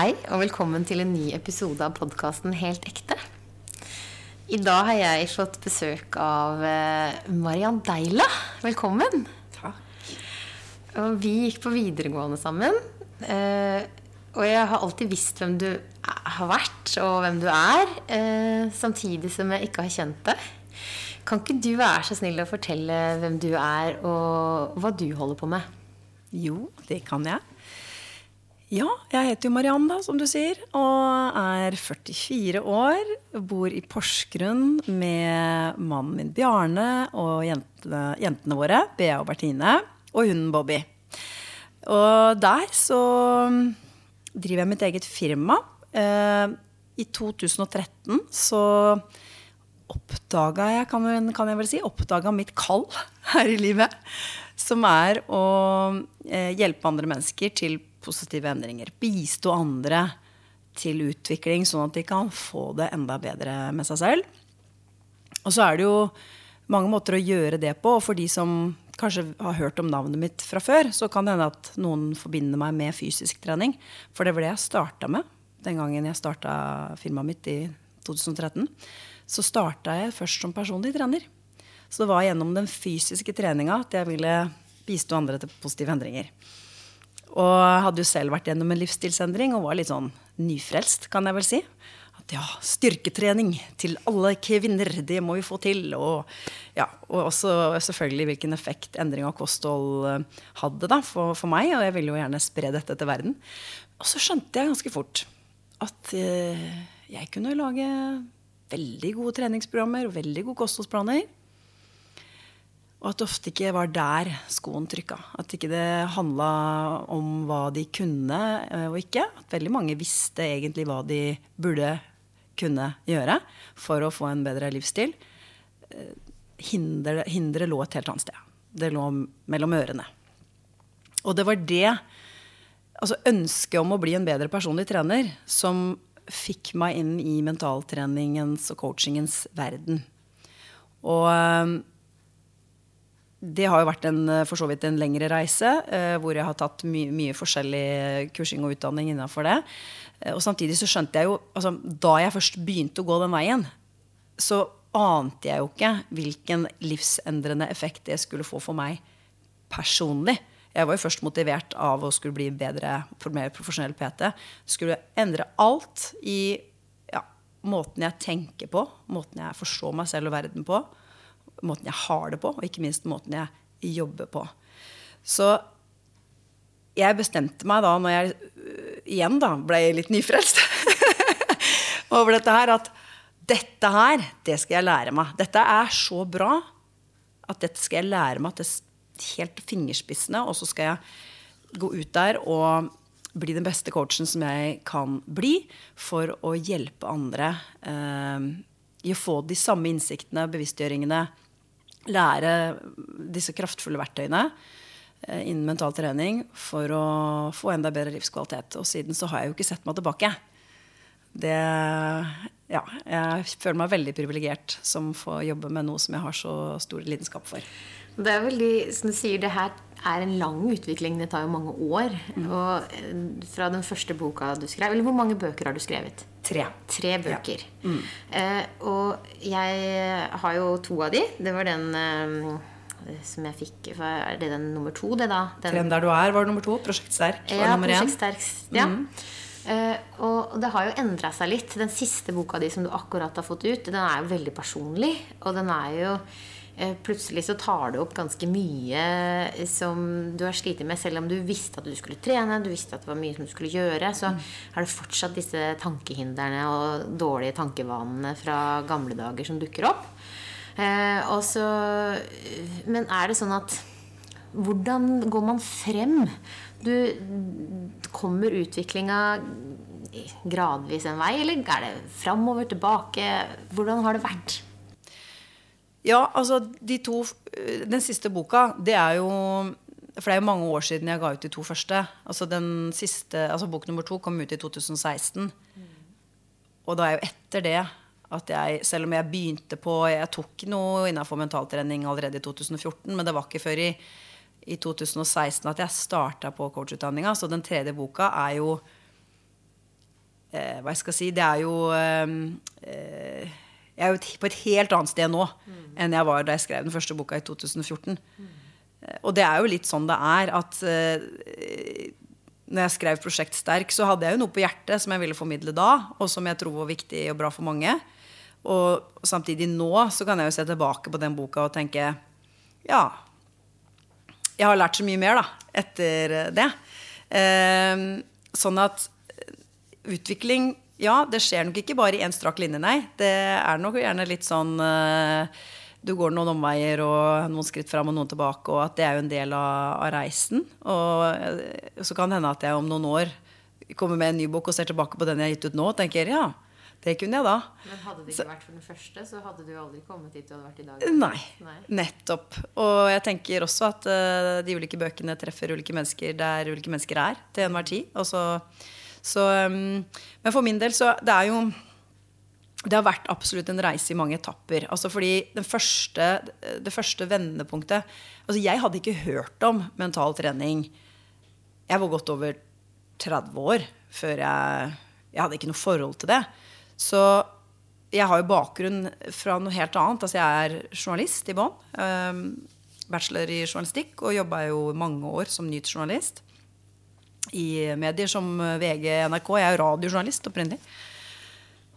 Hei, og velkommen til en ny episode av podkasten Helt ekte. I dag har jeg fått besøk av eh, Mariann Deila. Velkommen. Takk. Og vi gikk på videregående sammen. eh, Og jeg har alltid visst hvem du har vært, og hvem du er. eh, Samtidig som jeg ikke har kjent deg. Kan ikke du være så snill å fortelle hvem du er, og hva du holder på med? Jo, det kan jeg. Ja, jeg heter jo Mariann, da, som du sier, og er 44 år. Bor i Porsgrunn med mannen min Bjarne og jentene, jentene våre, Bea og Bertine, og hunden Bobby. Og der så driver jeg mitt eget firma. Eh, I 2013 så oppdaga jeg- kan jeg vel si, oppdaga mitt kall her i livet. Som er å eh, hjelpe andre mennesker til positive endringer. Bistå andre til utvikling, sånn at de kan få det enda bedre med seg selv. Og så er det jo mange måter å gjøre det på. Og for de som kanskje har hørt om navnet mitt fra før, så kan det hende at noen forbinder meg med fysisk trening. For det var det jeg starta med den gangen jeg starta firmaet mitt i 2013. Så starta jeg først som personlig trener. Så det var gjennom den fysiske treninga at jeg ville bistå andre til positive endringer. Og hadde jo selv vært gjennom en livsstilsendring og var litt sånn nyfrelst, kan jeg vel si. At ja, styrketrening til alle kvinner, det må vi få til. Og, ja, og også selvfølgelig hvilken effekt endring av kosthold eh, hadde da, for, for meg. Og jeg ville jo gjerne spre dette til verden. Og så skjønte jeg ganske fort at eh, jeg kunne lage veldig gode treningsprogrammer og veldig gode kostholdsplaner. Og at det ofte ikke var der skoen trykka. At ikke det handla om hva de kunne eh, og ikke. At veldig mange visste egentlig hva de burde kunne gjøre for å få en bedre livsstil. Eh, Hinderet hinderet lå et helt annet sted. Det lå mellom ørene. Og det var det, altså ønsket om å bli en bedre personlig trener, som fikk meg inn i mentaltreningens og coachingens verden. Og eh, det har jo vært en, for så vidt en lengre reise, eh, hvor jeg har tatt my mye forskjellig kursing og utdanning innafor det. Eh, og samtidig så skjønte jeg jo altså, Da jeg først begynte å gå den veien, så ante jeg jo ikke hvilken livsendrende effekt det skulle få for meg personlig. Jeg var jo først motivert av å skulle bli bedre, mer profesjonell PT. Skulle endre alt i ja, måten jeg tenker på, måten jeg forstår meg selv og verden på måten jeg har det på, og ikke minst måten jeg jobber på. Så jeg bestemte meg da, når jeg øh, igjen da ble litt nyfrelst over dette her, at dette her, det skal jeg lære meg. Dette er så bra at dette skal jeg lære meg til helt fingerspissene, og så skal jeg gå ut der og bli den beste coachen som jeg kan bli, for å hjelpe andre eh, i å få de samme innsiktene, bevisstgjøringene, lære disse kraftfulle verktøyene eh, innen mental trening for å få enda bedre livskvalitet. Og siden så har jeg jo ikke sett meg tilbake. Det, ja, jeg føler meg veldig privilegert som får jobbe med noe som jeg har så stor lidenskap for. Det er veldig, som du sier, det her er en lang utvikling. Det tar jo mange år. Og eh, fra den første boka du skrev Eller hvor mange bøker har du skrevet? Tre. Tre bøker. Eh, og jeg har jo to av de. Det var den eh, som jeg fikk Er det den nummer to, det, da? Den, Trend der du er var nummer to. Prosjekt Sterk var ja, nummer én. Ja. Eh, og det har jo endra seg litt. Den siste boka di som du akkurat har fått ut, den er jo veldig personlig. Og den er jo Plutselig så tar du opp ganske mye som du har slitt med. Selv om du visste at du skulle trene, du visste at det var mye som du skulle gjøre, så er det fortsatt disse tankehindrene og dårlige tankevanene fra gamle dager som dukker opp. Eh, og så Men er det sånn at hvordan går man frem? Du Kommer utviklinga gradvis en vei, eller er det framover, tilbake? Hvordan har det vært? Ja, altså de to Den siste boka, det er jo For det er jo mange år siden jeg ga ut de to første. Altså den siste, altså Bok nummer to kom ut i 2016. Og det er jo etter det at jeg, selv om jeg begynte på Jeg tok noe innenfor mentaltrening allerede i 2014, men det var ikke før i, i 2016 at jeg starta på coachutdanninga. Så den tredje boka er jo eh, Hva jeg skal si Det er jo eh, Jeg er jo på et helt annet sted nå mm. enn jeg var da jeg skrev den første boka i 2014. Mm. Og det er jo litt sånn det er at uh, når jeg skrev Prosjekt Sterk, så hadde jeg jo noe på hjertet som jeg ville formidle da, og som jeg tror var viktig og bra for mange. Og samtidig nå så kan jeg jo se tilbake på den boka og tenke ja, jeg har lært så mye mer da, etter det. Eh, sånn at utvikling Ja, det skjer nok ikke bare i én strak linje, nei. Det er nok gjerne litt sånn eh, du går noen omveier og noen skritt fram og noen tilbake, og at det er jo en del av, av reisen. Og eh, så kan det hende at jeg om noen år kommer med en ny bok og ser tilbake på den jeg har gitt ut nå, og tenker ja, det kunne jeg da. Men hadde det ikke så, vært for den første, så hadde du aldri kommet dit du hadde vært i dag? Nei, nei. Nettopp. Og jeg tenker også at uh, de ulike bøkene treffer ulike mennesker der ulike mennesker er til enhver tid. Og Så, så, um, men for min del så Det er jo det har vært absolutt en reise i mange etapper. Altså fordi første, Det første vendepunktet altså Jeg hadde ikke hørt om mental trening. Jeg var godt over 30 år før jeg Jeg hadde ikke noe forhold til det. Så jeg har jo bakgrunn fra noe helt annet. Altså jeg er journalist i bånn. Um, bachelor i journalistikk og jobba jo mange år som nyhetsjournalist i medier som VG, NRK. Jeg er jo radiojournalist opprinnelig.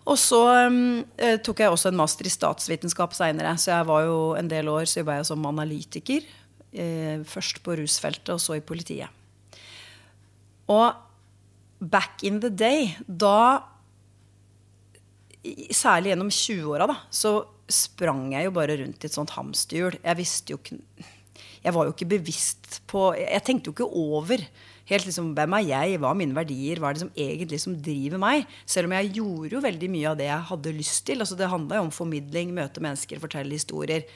Og så um, tok jeg også en master i statsvitenskap seinere. Så jeg var jo en del år så jobba jeg som analytiker. Eh, først på rusfeltet, og så i politiet. Og back in the day, da særlig gjennom 20-åra, da, så sprang jeg jo bare rundt i et sånt hamsterhjul. Jeg visste jo ikke Jeg var jo ikke bevisst på Jeg tenkte jo ikke over helt liksom, hvem er jeg, hva er mine verdier, hva er det som egentlig som driver meg? Selv om jeg gjorde jo veldig mye av det jeg hadde lyst til. altså Det handla jo om formidling, møte mennesker, fortelle historier.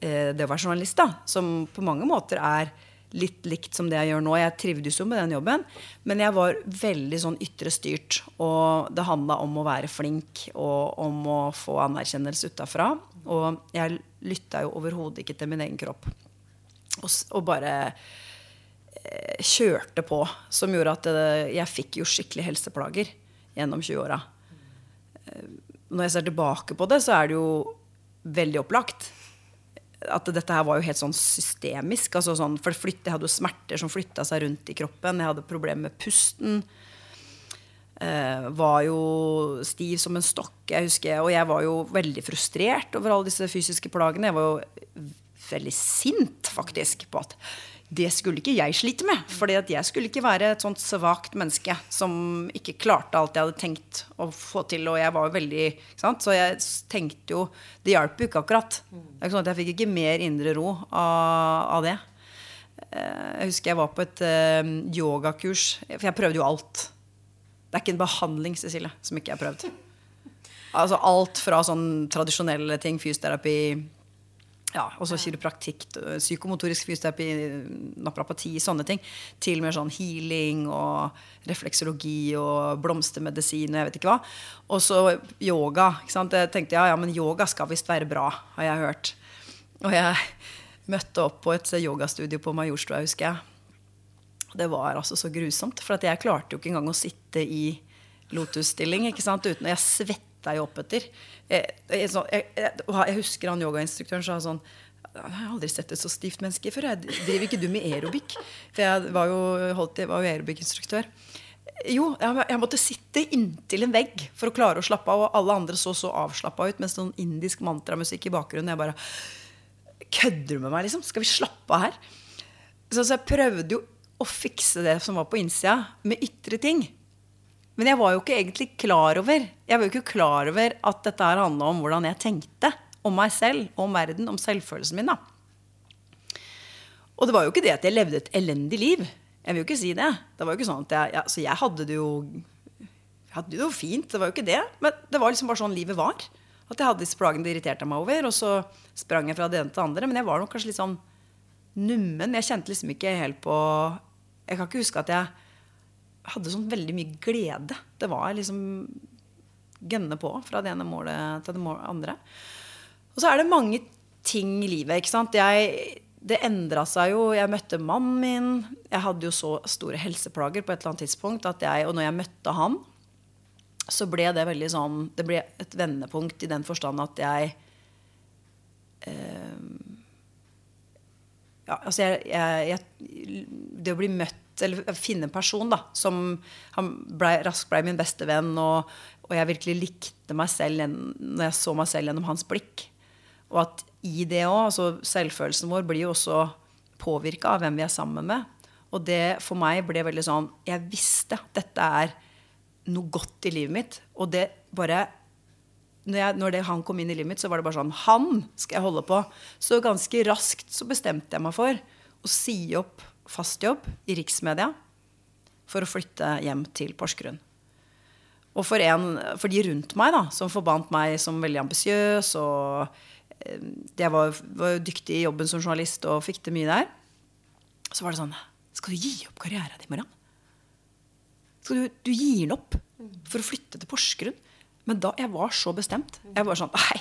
Eh, det å være journalist, da, som på mange måter er litt likt som det jeg gjør nå. Jeg trivdes jo med den jobben, men jeg var veldig sånn ytre styrt. Og det handla om å være flink og om å få anerkjennelse utafra. Og jeg lytta jo overhodet ikke til min egen kropp. Og, og bare kjørte på, som gjorde at jeg fikk jo skikkelig helseplager gjennom 20-åra. Eh, når jeg ser tilbake på det, så er det jo veldig opplagt at dette her var jo helt sånn systemisk. Altså sånn, for flytt, jeg hadde jo smerter som flytta seg rundt i kroppen. Jeg hadde problemer med pusten. Eh, var jo stiv som en stokk. jeg husker, Og jeg var jo veldig frustrert over alle disse fysiske plagene. Jeg var jo veldig sint faktisk på at det skulle ikke jeg slite med. For jeg skulle ikke være et sånt svakt menneske som ikke klarte alt jeg hadde tenkt å få til. Og jeg var jo veldig Så jeg tenkte jo Det hjalp jo ikke akkurat. Det er ikke sånn at Jeg fikk ikke mer indre ro av, av det. Eh, jeg husker jeg var på et uh, yogakurs. For jeg prøvde jo alt. Det er ikke en behandling Cecilie, som ikke har prøvd. Altså alt fra sånn tradisjonelle ting, fysioterapi ja, også kiropraktikk, psykomotorisk fysioterapi, naprapati, sånne ting. Til mer sånn healing og refleksologi og blomstermedisin og jeg vet ikke hva. Og så yoga. ikke sant? Jeg tenkte ja, ja, men yoga skal visst være bra, har jeg hørt. Og jeg møtte opp på et yogastudio på Majorstua, husker jeg. Det var altså så grusomt. For jeg klarte jo ikke engang å sitte i lotusstilling ikke sant? uten Jeg svetta jo opp jeg, jeg husker han yogainstruktøren sa sånn jeg har aldri sett et så stivt menneske før. Jeg driver ikke du med aerobic? For jeg var jo, holdt, jeg var jo aerobic-instruktør. Jo, jeg, måtte sitte inntil en vegg for å klare å slappe av. Og alle andre så så avslappa ut med sånn indisk mantramusikk i bakgrunnen. Jeg bare Kødder du med meg, liksom? Skal vi slappe av her? Så, så jeg prøvde jo å fikse det som var på innsida, med ytre ting. Men jeg var jo ikke egentlig klar over Jeg var jo ikke klar over at dette her handla om hvordan jeg tenkte om meg selv, om verden, om selvfølelsen min. da. Og det var jo ikke det at jeg levde et elendig liv. Jeg vil jo ikke si det. Det var jo ikke sånn at jeg, så jeg hadde det jo jeg hadde det jo fint. Det var jo ikke det. Men det var liksom bare sånn livet var. At jeg hadde disse plagene det irriterte meg over. Og så sprang jeg fra det ene til det andre. Men jeg var nok kanskje litt sånn nummen. Jeg kjente liksom ikke helt på Jeg kan ikke huske at jeg hadde sånn veldig mye glede. Det var liksom gønne på fra det ene målet til det andre. Og så er det mange ting i livet. ikke sant? Jeg, det endra seg jo. Jeg møtte mannen min. Jeg hadde jo så store helseplager på et eller annet tidspunkt jeg, og når jeg møtte han så ble det veldig sånn Det ble et vendepunkt i den forstand at jeg eh, ja, altså jeg, jeg, Det å bli møtt, eller finne en person da, som ble, raskt ble min beste venn, og, og, jeg virkelig likte meg selv når jeg så meg selv gjennom hans blikk. Og at i det òg, altså selvfølelsen vår blir jo også påvirka av hvem vi er sammen med. Og det for meg ble veldig sånn Jeg visste at dette er noe godt i livet mitt. Og det bare når, jeg, når det, han kom inn i livet mitt, så var det bare sånn Han skal jeg holde på. Så ganske raskt så bestemte jeg meg for å si opp fast jobb i riksmedia for å flytte hjem til Porsgrunn. Og for, en, for de rundt meg, da, som forbandt meg som veldig ambisiøs og eh, Jeg var, var dyktig i jobben som journalist og fikk til mye der. Så var det sånn Skal du gi opp karrieren din, Mariann? Skal du, du gir den opp for å flytte til Porsgrunn? Men da jeg var så bestemt. Jeg var sånn Nei,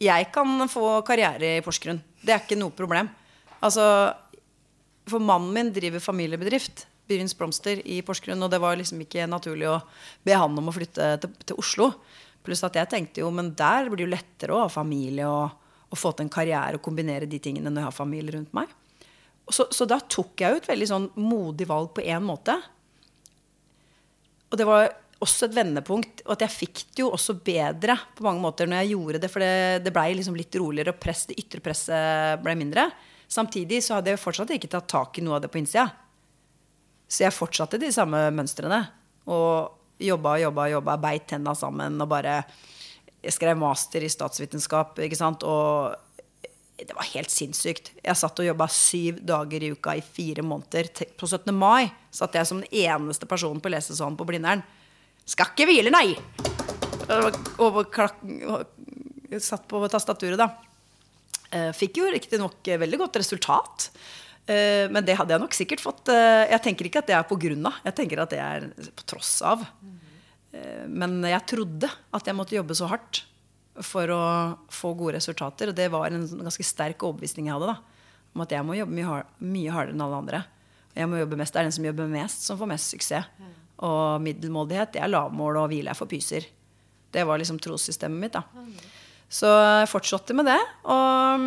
jeg kan få karriere i Porsgrunn. Det er ikke noe problem. Altså, for mannen min driver familiebedrift, Byens Blomster, i Porsgrunn. Og det var liksom ikke naturlig å be han om å flytte til, til Oslo. Pluss at jeg tenkte jo, men der blir det jo lettere å ha familie og, og få til en karriere og kombinere de tingene når jeg har familie rundt meg. Så, så da tok jeg jo et veldig sånn modig valg på én måte. Og det var også et vendepunkt. Og at jeg fikk det jo også bedre på mange måter når jeg gjorde det. For det, det blei liksom litt roligere, og press, det ytre presset ble mindre. Samtidig så hadde jeg fortsatt ikke tatt tak i noe av det på innsida. Så jeg fortsatte de samme mønstrene. Og jobba og jobba og jobba, beit tenna sammen og bare Jeg skrev master i statsvitenskap, ikke sant. Og det var helt sinnssykt. Jeg satt og jobba syv dager i uka i fire måneder. På 17. mai satt jeg som den eneste personen på lesesalen på Blindern. Skal ikke hvile, nei! Og klak, satt på tastaturet, da. Eh, fikk jo riktignok veldig godt resultat. Eh, men det hadde jeg nok sikkert fått eh, Jeg tenker ikke at det er på grunn av. Jeg tenker at det er på tross av. Men jeg trodde at jeg måtte jobbe så hardt for å få gode resultater. Og det var en ganske sterk overbevisning jeg hadde. da, Om at jeg må jobbe mye, mye hardere enn alle andre. Jeg må jobbe mest, Det er den som jobber mest, som får mest suksess. Og middelmådighet det er lavmål, og hvile er for pyser. Det var liksom trossystemet mitt. da. Så jeg fortsatte med det. Og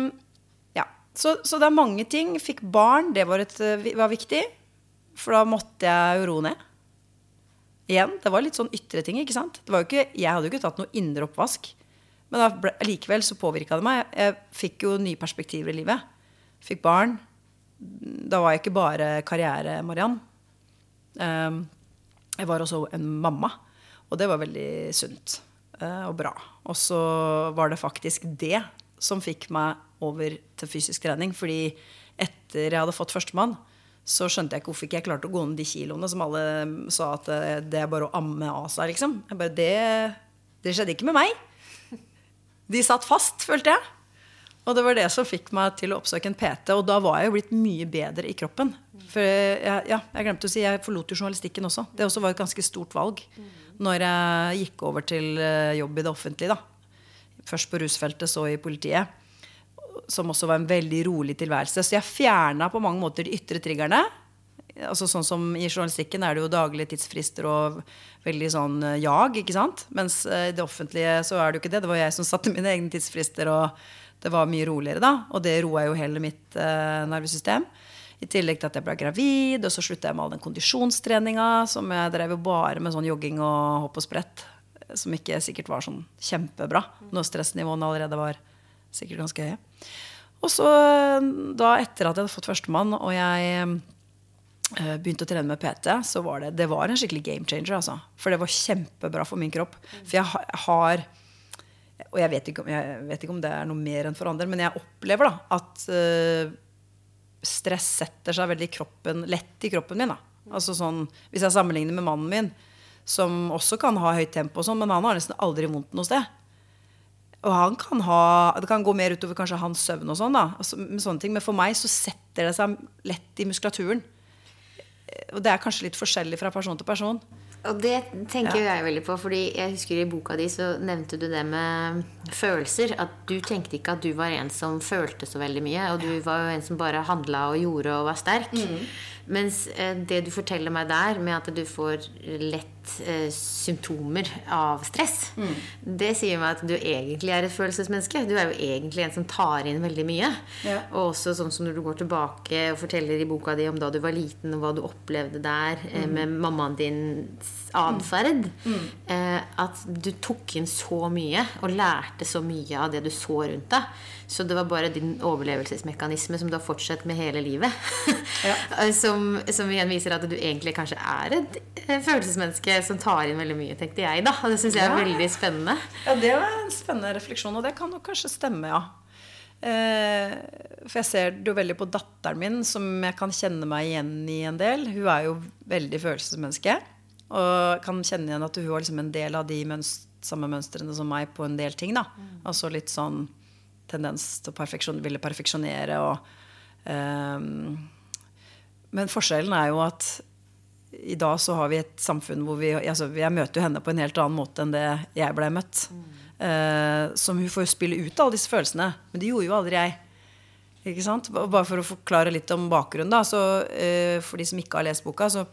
ja, så, så, det er mange ting. Fikk barn, det var, et, var viktig. For da måtte jeg jo roe ned. Igjen, det var litt sånn ytre ting. ikke sant? Ikke, jeg hadde jo ikke tatt noe indre oppvask. Men da, likevel så påvirka det meg. Jeg fikk jo nye perspektiver i livet. Fikk barn. Da var jeg ikke bare karriere-Mariann. Um, jeg var også en mamma. Og det var veldig sunt og bra. Og så var det faktisk det som fikk meg over til fysisk trening. Fordi etter jeg hadde fått førstemann, så skjønte jeg ikke hvorfor ikke jeg klarte å gå ned de kiloene som alle sa at eh, det er bare å amme av seg. Liksom. Bare, det, det skjedde ikke med meg. De satt fast, følte jeg. Og det var det som fikk meg til å oppsøke en PT. Og da var jeg jo blitt mye bedre i kroppen. For jeg, ja, jeg glemte å si, jeg forlot jo journalistikken også. Det også var et ganske stort valg når jeg gikk over til eh, jobb i det offentlige. da. Først på rusfeltet, så i politiet. Som også var en veldig rolig tilværelse. Så jeg fjerna på mange måter de ytre triggerne altså sånn som I journalistikken er det jo daglige tidsfrister og veldig sånn eh, jag. ikke sant? Mens eh, i det offentlige så er det jo ikke det. Det var jeg som satte mine egne tidsfrister, og det var mye roligere da. Og det roa jo hele mitt eh, nervesystem. I tillegg til at jeg ble gravid, og så slutta jeg med all den kondisjonstreninga. Som jeg drev jo bare med sånn jogging og hopp og sprett. Som ikke sikkert var sånn kjempebra når stressnivåene allerede var sikkert ganske høye. Og så, da etter at jeg hadde fått førstemann, og jeg Eh, begynte å trene med PT, så var det, det var en skikkelig game changer. Altså. For det var kjempebra for min kropp. For jeg har Og jeg vet, ikke, jeg vet ikke om det er noe mer enn for andre, men jeg opplever da at uh, stress setter seg veldig kroppen, lett i kroppen min. Da. Altså sånn, hvis jeg sammenligner med mannen min, som også kan ha høyt tempo, sånn, men han har nesten aldri vondt noe sted. Og han kan ha, Det kan gå mer utover kanskje hans søvn, og sånn da, altså, med sånne ting, men for meg så setter det seg lett i muskulaturen og det er kanskje litt forskjellig fra person til person. Og det tenker ja. jeg veldig på, fordi jeg husker i boka di så nevnte du det med følelser. At du tenkte ikke at du var en som følte så veldig mye. Og du var jo en som bare handla og gjorde og var sterk. Mm. Mens eh, det du forteller meg der, med at du får lett eh, symptomer av stress. Mm. Det sier meg at du egentlig er et følelsesmenneske. Du er jo egentlig en som tar inn veldig mye. Ja. Og også sånn som når du går tilbake og forteller i boka di om da du var liten, og hva du opplevde der eh, Mm. med mammaen din atferd. Eh, at du tok inn så mye og lærte så mye av det du så rundt deg. Så det var bare din overlevelsesmekanisme som du har fortsatt med hele livet. Ja. som, som igjen viser at du egentlig kanskje er et eh, følelsesmenneske som tar inn veldig mye, tenkte jeg. da Og det syns jeg er Ja. veldig spennende. Ja, det var en spennende refleksjon, og det kan nok kanskje stemme, ja. Eh, for jeg ser det jo veldig på datteren min, som jeg kan kjenne meg igjen i en del. Hun er jo veldig følelsesmenneske. Og kan kjenne igjen at hun har liksom en del av de mønst samme mønstrene som meg på en del ting. da. Altså litt sånn tendens til å perfeksjon, ville perfeksjonere og um, Men forskjellen er jo at i dag så har vi et samfunn hvor vi altså Jeg møter jo henne på en helt annen måte enn det jeg ble møtt. Eh, som hun får spille ut alle disse følelsene. Men det gjorde jo aldri jeg. Ikke sant? Bare for å forklare litt om bakgrunnen, da. Så, uh, for de som ikke har lest boka, så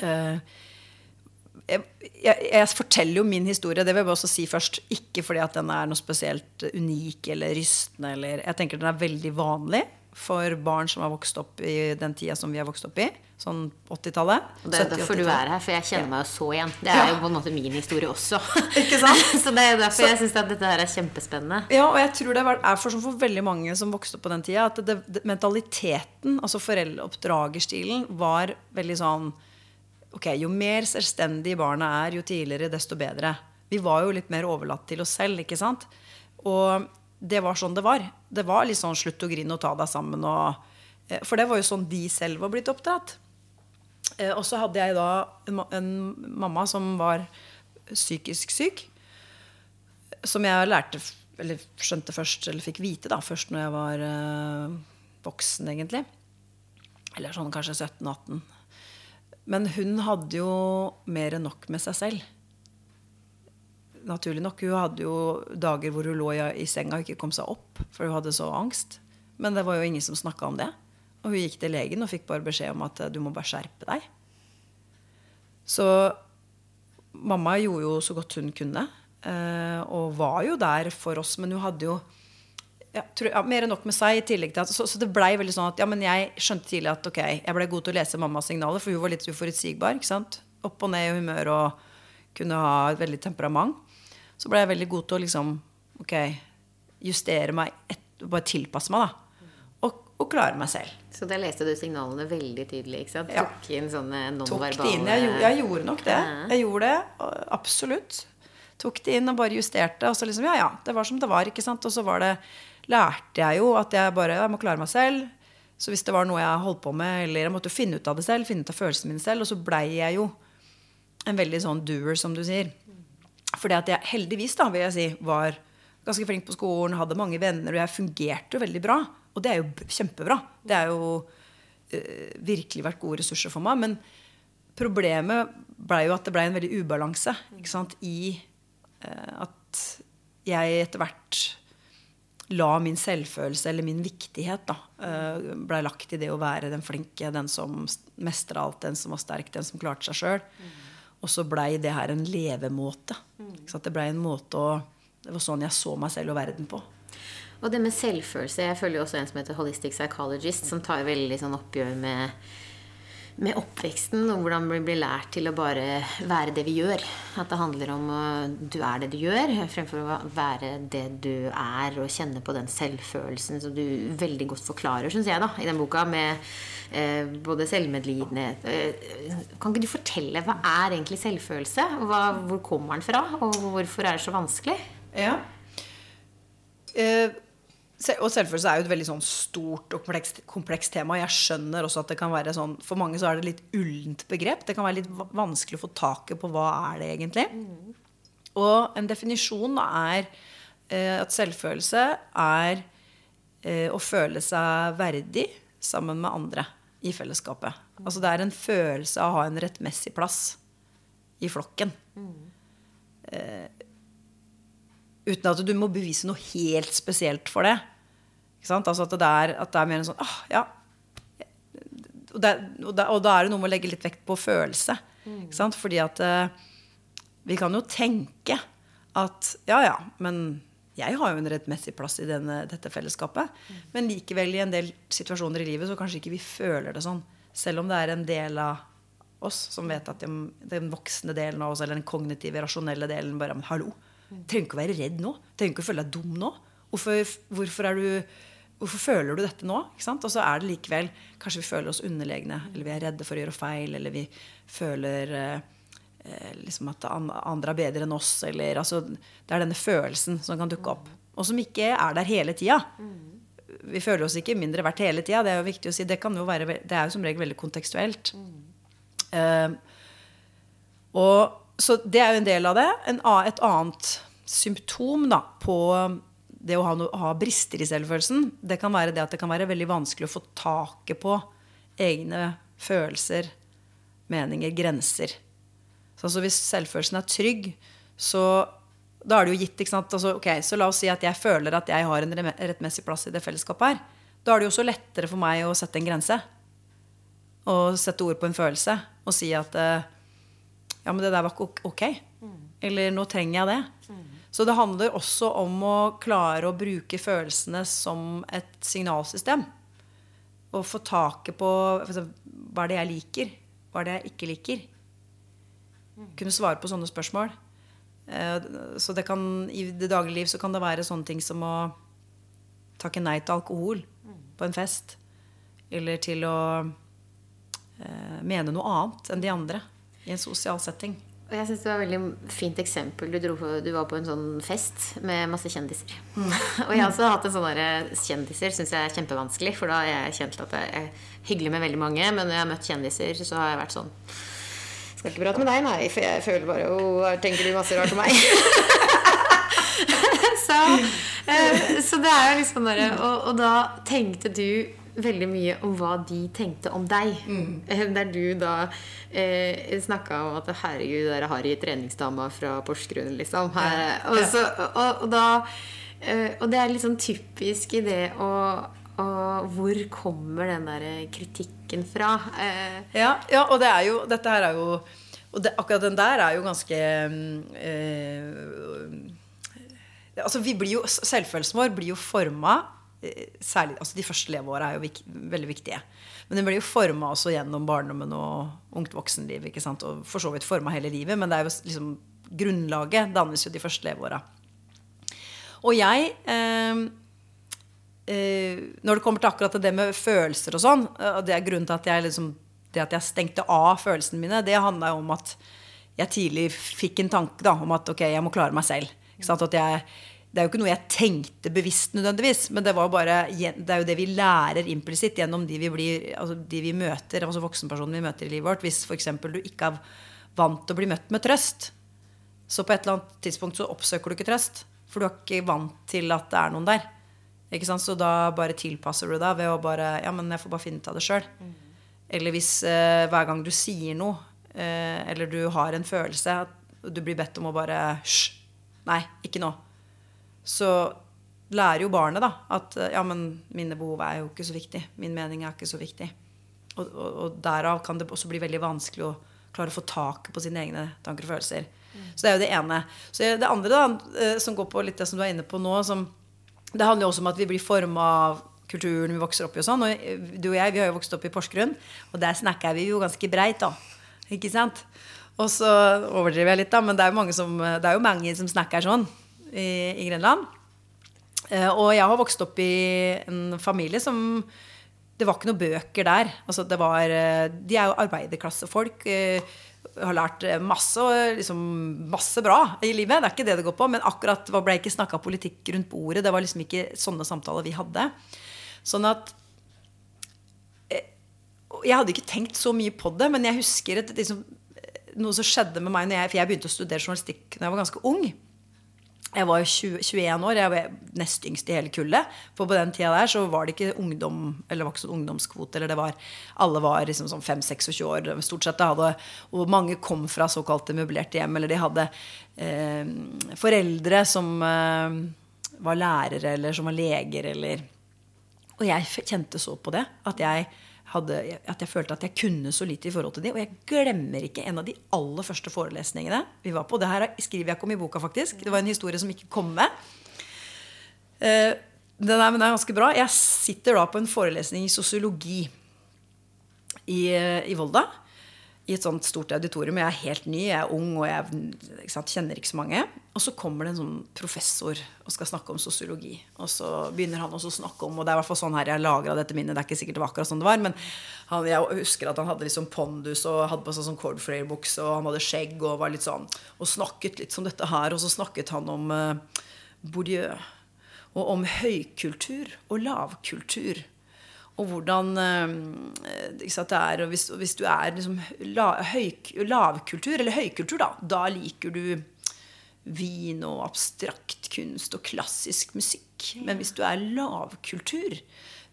eh, jeg, jeg, jeg forteller jo min historie, det vil jeg bare også si først. Ikke fordi at den er noe spesielt unik eller rystende. Eller, jeg tenker den er veldig vanlig for barn som har vokst opp i den tida som vi har vokst opp i. Sånn 80-tallet. Og det er derfor du er her, for jeg kjenner meg jo så igjen. Det er Ja. jo på en måte min historie også. Ikke sant? så det er derfor jeg syns at dette her er kjempespennende. Ja, og jeg tror det er for, for veldig mange som vokste opp på den tida, at det, det, mentaliteten, altså foreldreoppdragerstilen, var veldig sånn Ok, jo mer selvstendig barna er, jo tidligere, desto bedre. Vi var jo litt mer overlatt til oss selv, ikke sant? Og det var sånn det var. Det var litt sånn slutt å grine og ta deg sammen og eh, For det var jo sånn de selv var blitt oppdratt. Eh, Og så hadde jeg da en, en mamma som var psykisk syk som jeg lærte Eller skjønte først, eller fikk vite da, først når jeg var eh, voksen, egentlig. Eller sånn kanskje 17-18. Men hun hadde jo mer enn nok med seg selv. Naturlig nok. Hun hadde jo dager hvor hun lå i, senga og ikke kom seg opp, for hun hadde så angst. Men det var jo ingen som snakka om det. Og hun gikk til legen og fikk bare beskjed om at eh, du må bare skjerpe deg. Så mamma gjorde jo så godt hun kunne. eh, og var jo der for oss, men hun hadde jo ja, tror, ja, mer enn nok med seg. i tillegg til at, Så, så det blei veldig sånn at ja, men jeg skjønte tidlig at ok, jeg ble god til å lese mammas signaler, for hun var litt uforutsigbar. ikke sant? Opp og ned i humør og kunne ha et veldig temperament. Så ble jeg veldig god til å liksom ok, justere meg, et, bare tilpasse meg, da. Og, og klare meg selv. Så da leste du signalene veldig tydelig. ikke sant? Ja. Tok inn sånne tok det nonverbale inn. Jeg, jeg gjorde nok det. Jeg gjorde det, absolutt. Tok det inn og bare justerte. Og så liksom, ja, ja, det var som det var. ikke sant? Og så var det, lærte jeg jo at jeg bare jeg må klare meg selv. Så hvis det var noe jeg holdt på med, eller jeg måtte finne ut av det selv, finne ut av følelsene mine selv, og så blei jeg jo en veldig sånn doer, som du sier. Fordi at jeg heldigvis, da, vil jeg si, var ganske flink på skolen, hadde mange venner, og jeg fungerte jo veldig bra. Og det er jo kjempebra. Det er jo uh, virkelig vært gode ressurser for meg. Men problemet blei jo at det blei en veldig ubalanse ikke sant? i uh, at jeg etter hvert la min selvfølelse, eller min viktighet, da, ble blei lagt i det å være den flinke, den som mestra alt, den som var sterk, den som klarte seg sjøl. Og så blei det her en levemåte. Ikke sant? Det blei en måte å Det var sånn jeg så meg selv og verden på. Og det med selvfølelse Jeg følger jo også en som heter Holistic Psychologist, som tar veldig sånn oppgjør med, med oppveksten og hvordan vi blir lært til å bare være det vi gjør. At det handler om å du er det du gjør, fremfor å være det du er og kjenne på den selvfølelsen som du veldig godt forklarer, syns jeg, da, i den boka, med eh, både selvmedlidenhet eh, Kan ikke du fortelle hva er egentlig selvfølelse? Hva, hvor kommer den fra? Og hvorfor er det så vanskelig? Ja. Eh, og selvfølelse er jo et veldig sånn stort og komplekst, komplekst tema. Jeg skjønner også at det kan være sånn For mange så er det litt ullent begrep. Det kan være litt vanskelig å få taket på hva er det egentlig. Og en definisjon er eh, at selvfølelse er eh, å føle seg verdig sammen med andre i fellesskapet. Altså det er en følelse av å ha en rettmessig plass i flokken. Uten at du må bevise noe helt spesielt for det. Altså at, det er, at det er mer en sånn ah, ja. Og, det, og, og da er det noe med å legge litt vekt på følelse. Ikke sant? Fordi at eh, vi kan jo tenke at ja, ja, men jeg har jo en rettmessig plass i denne, dette fellesskapet. Men likevel, i en del situasjoner i livet, så kanskje ikke vi føler det sånn. Selv om det er en del av oss som vet at den, den voksne delen av oss, eller den kognitive, rasjonelle delen, bare men hallo, trenger ikke å være redd nå. Trenger ikke å føle deg dum nå. Hvorfor, hvorfor, du, hvorfor føler du dette nå? Og så er det likevel Kanskje vi føler oss underlegne, eller vi er redde for å gjøre feil, eller vi føler eh, eh, liksom at andre er bedre enn oss. Eller, altså, det er denne følelsen som kan dukke opp. Og som ikke er der hele tida. Vi føler oss ikke mindre verdt hele tida. Det er jo viktig å si. Det, jo være, det er jo som regel veldig kontekstuelt. Uh, og, så det er jo en del av det. En, et annet symptom da, på det å ha, no, ha, brister i selvfølelsen, det kan være det at det kan være veldig vanskelig å få taket på egne følelser, meninger, grenser. Så altså hvis selvfølelsen er trygg, så da er det jo gitt. ikke sant? Altså, okay, så la oss si at jeg føler at jeg har en rettmessig plass i det fellesskapet her. Da er det jo også lettere for meg å sette en grense. Og sette ord på en følelse. Og si at eh, ja, men det der var ikke ok. Eller nå trenger jeg det. Så det handler også om å klare å bruke følelsene som et signalsystem. Og få taket på hva er det jeg liker, hva er det jeg ikke liker kunne svare på sånne spørsmål. Eh, så det kan, I det daglige liv så kan det være sånne ting som å takke nei til alkohol på en fest. Eller til å eh, mene noe annet enn de andre i en sosial setting. Og jeg synes Det var et veldig fint eksempel. Du, dro, du, var på en sånn fest med masse kjendiser. Mm. og jeg har også hatt en sånn kjendiser syns jeg er kjempevanskelig. For da har jeg kjent at jeg er hyggelig med veldig mange, men når jeg har møtt kjendiser, så har jeg vært sånn skal ikke prate med deg, nei, for jeg føler bare oh, tenker du masse rart om meg. så, eh, så, det er jo liksom bare og, og, da tenkte du veldig mye om hva de tenkte om deg. Mm. Eh, der du da eh, snakka om at 'herregud, dere har i treningsdama fra Porsgrunn', liksom. Her, og, så, og, og, da eh, Og det er litt sånn typisk i det å og hvor kommer den der kritikken fra? Eh. Ja, ja, og det er jo Dette her er jo Og det, akkurat den der er jo ganske eh, altså vi blir jo, Selvfølelsen vår blir jo forma eh, Særlig altså De første leveåra er jo vik, veldig viktige. Men den blir jo forma også gjennom barndommen og ungt voksenliv. ikke sant? Og for så vidt forma hele livet. Men det er jo liksom grunnlaget dannes jo de første leveåra. Og jeg eh, eh, når det kommer til akkurat det med følelser og sånn, og det er grunnen til at jeg, liksom, det at jeg stengte av følelsene mine, det handla jo om at jeg tidlig fikk en tanke da, om at ok, jeg må klare meg selv. At Jeg, det er jo ikke noe jeg tenkte bevisst nødvendigvis, men det, bare, det er jo det vi lærer implisitt gjennom de vi, blir, altså de vi møter, altså voksenpersonene vi møter i livet vårt. Hvis f.eks. du ikke er vant til å bli møtt med trøst, så på et eller annet tidspunkt så oppsøker du ikke trøst. For du er ikke vant til at det er noen der. Ikke sant? Så da bare tilpasser du deg ved å bare Ja, men jeg får bare finne ut av det sjøl. Mm. Eller hvis eh, hver gang du sier noe, eh, eller du har en følelse, at du blir bedt om å bare Hysj! Nei, ikke nå. Så lærer jo barnet da at ja, men mine behov er jo ikke så viktig. Min mening er ikke så viktig. Og, og, og derav kan det også bli veldig vanskelig å klare å få tak på sine egne tanker og følelser. Mm. Så det er jo det ene. Så det andre, da, eh, som går på litt det som du er inne på nå, som det handler jo også om at vi blir forma av kulturen vi vokser opp i. og sånn, og Du og jeg vi har jo vokst opp i Porsgrunn, og der snakker vi jo ganske breit. da, ikke sant? Og så overdriver jeg litt, da, men det er jo mange som, det er jo mange som snakker sånn i, i Grenland. Eh, og jeg har vokst opp i en familie som Det var ikke noen bøker der. Altså, det var, eh, de er jo arbeiderklassefolk. Eh, har lært masse, liksom, masse bra i livet. Det er ikke det det går på. Men akkurat ble ikke snakka politikk rundt bordet. Det var liksom ikke sånne samtaler vi hadde. Sånn at Jeg hadde ikke tenkt så mye på det, men jeg husker et, liksom, noe som skjedde med meg jeg, For jeg begynte å studere journalistikk da jeg var ganske ung. Jeg var 20, 21 år, jeg var nest yngst i hele kullet. For på den tida der så var det ikke ungdom, eller det var ikke sånn ungdomskvote. eller det var, Alle var liksom sånn 5-26 år. stort sett hadde, Og mange kom fra såkalte møblerte hjem. Eller de hadde eh, foreldre som eh, var lærere, eller som var leger, eller Og jeg kjente så på det. At jeg hadde, at jeg følte at jeg kunne så lite i forhold til de. Og jeg glemmer ikke en av de aller første forelesningene vi var på. Det her skriver jeg ikke om i boka, faktisk. Det var en historie som ikke kom med. Eh, den er, den er ganske bra. Jeg sitter da på en forelesning i sosiologi i, eh, i Volda. I et sånt stort auditorium. Jeg er helt ny, jeg er ung og jeg ikke sant, kjenner ikke så mange. Og så kommer det en sånn professor og skal snakke om sosiologi. Og så begynner han også å snakke om Og det er i hvert fall sånn her jeg lagra dette minnet. Det er ikke sikkert det var akkurat sånn det var. Men han, jeg husker at han hadde liksom pondus og hadde på seg sånn cordflare-bukse, og han hadde skjegg og var litt sånn Og snakket litt som dette her. Og så snakket han om uh, Bourdieu og om høykultur og lavkultur. Og hvordan sant, det er, og hvis, hvis, du er liksom la, høy, lavkultur, eller høykultur, da, da liker du vin og abstrakt kunst og klassisk musikk. Men hvis du er lavkultur,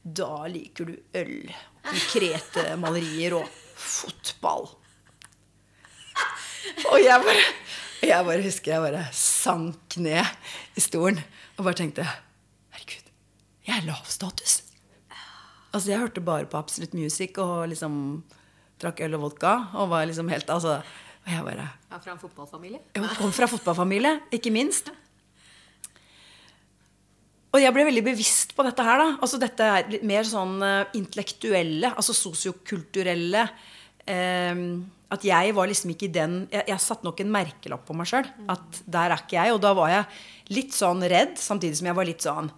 da liker du øl, konkrete malerier og fotball. Og jeg bare, jeg bare husker jeg bare sank ned i stolen og bare tenkte Herregud, jeg er lav status. Altså, jeg hørte bare på Absolute Music og liksom drakk øl og vodka. Og var liksom helt altså, og jeg bare ja, Fra en fotballfamilie? Jeg kom fra fotballfamilie, ikke minst. Og jeg ble veldig bevisst på dette her. da, altså Dette er litt mer sånn uh, intellektuelle, altså sosiokulturelle uh, At jeg var liksom ikke den Jeg, jeg satte nok en merkelapp på meg sjøl. At der er ikke jeg. Og da var jeg litt sånn redd, samtidig som jeg var litt sånn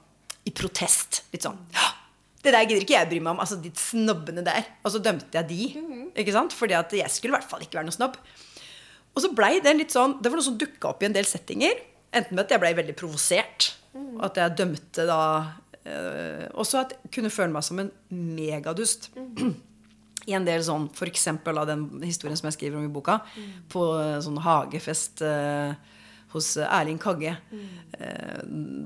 i protest. Litt sånn Det der gidder ikke jeg bry meg om. Altså de snobbene der. Og så dømte jeg de. ikke sant? Fordi at jeg skulle i hvert fall ikke være noen snobb. Og så blei det litt sånn Det var noe som dukka opp i en del settinger. Enten med at jeg blei veldig provosert. Og at jeg dømte da øh, Også at jeg kunne føle meg som en megadust. I en del sånn, f.eks. av den historien som jeg skriver om i boka. På sånn hagefest. Øh, hos eh, Erling Kagge. Mm.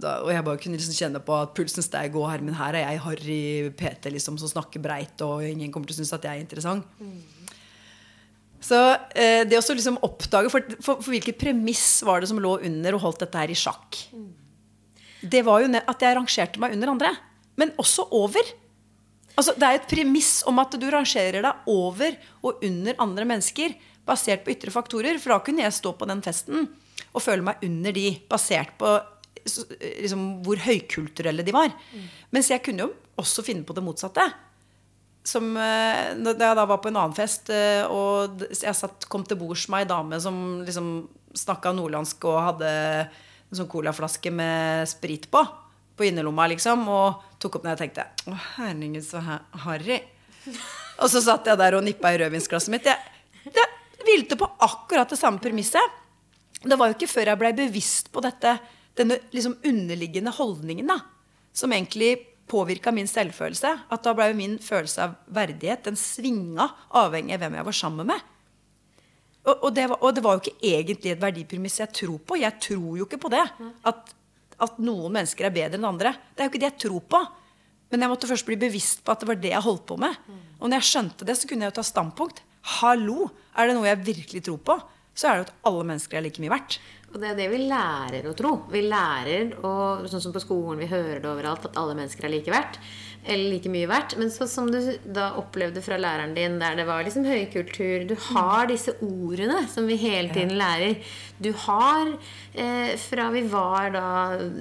Da, og jeg bare kunne liksom kjenne på at pulsen steg. Og her, men her er jeg Harry PT liksom, som snakker breit, og ingen kommer til å synes at jeg er interessant. Mm. Så eh, det å liksom oppdage for, for, for, hvilket premiss var det som lå under og holdt dette her i sjakk? Mm. Det var jo at jeg rangerte meg under andre. Men også over. Altså, det er et premiss om at du rangerer deg over og under andre mennesker basert på ytre faktorer. For da kunne jeg stå på den festen og føle meg under de, basert på liksom, hvor høykulturelle de var. Mm. Mens jeg kunne jo også finne på det motsatte. Som, eh, da jeg da var på en annen fest, eh, og jeg satt, kom til bords med ei dame som liksom snakka nordlandsk og hadde en sånn colaflaske med sprit på, på innerlomma, liksom, og tok opp den jeg tenkte Å, herregud, så harry. Og så satt jeg der og nippa i rødvinsglasset mitt. Jeg, jeg hvilte på akkurat det samme premisset. Det var jo ikke før jeg blei bevisst på dette, denne liksom underliggende holdningen da, som egentlig påvirka min selvfølelse. At da blei min følelse av verdighet den svinga avhengig av hvem jeg var sammen med. Og, og, det var, og, det var, jo ikke egentlig et verdipremiss jeg tror på. Jeg tror jo ikke på det. At, at, noen mennesker er bedre enn andre. Det er jo ikke det jeg tror på. Men jeg måtte først bli bevisst på at det var det jeg holdt på med. Og når jeg skjønte det, så kunne jeg jo ta standpunkt. Hallo! Er det noe jeg virkelig tror på? Så er det jo at alle mennesker er like mye verdt. Og det er det vi lærer å tro. Vi lærer, og sånn som på skolen, vi hører det overalt, at alle mennesker er like verdt eller like mye verdt. Men så som du da opplevde fra læreren din, der det var liksom høykultur Du har disse ordene som vi hele tiden lærer. Du har eh, fra vi var da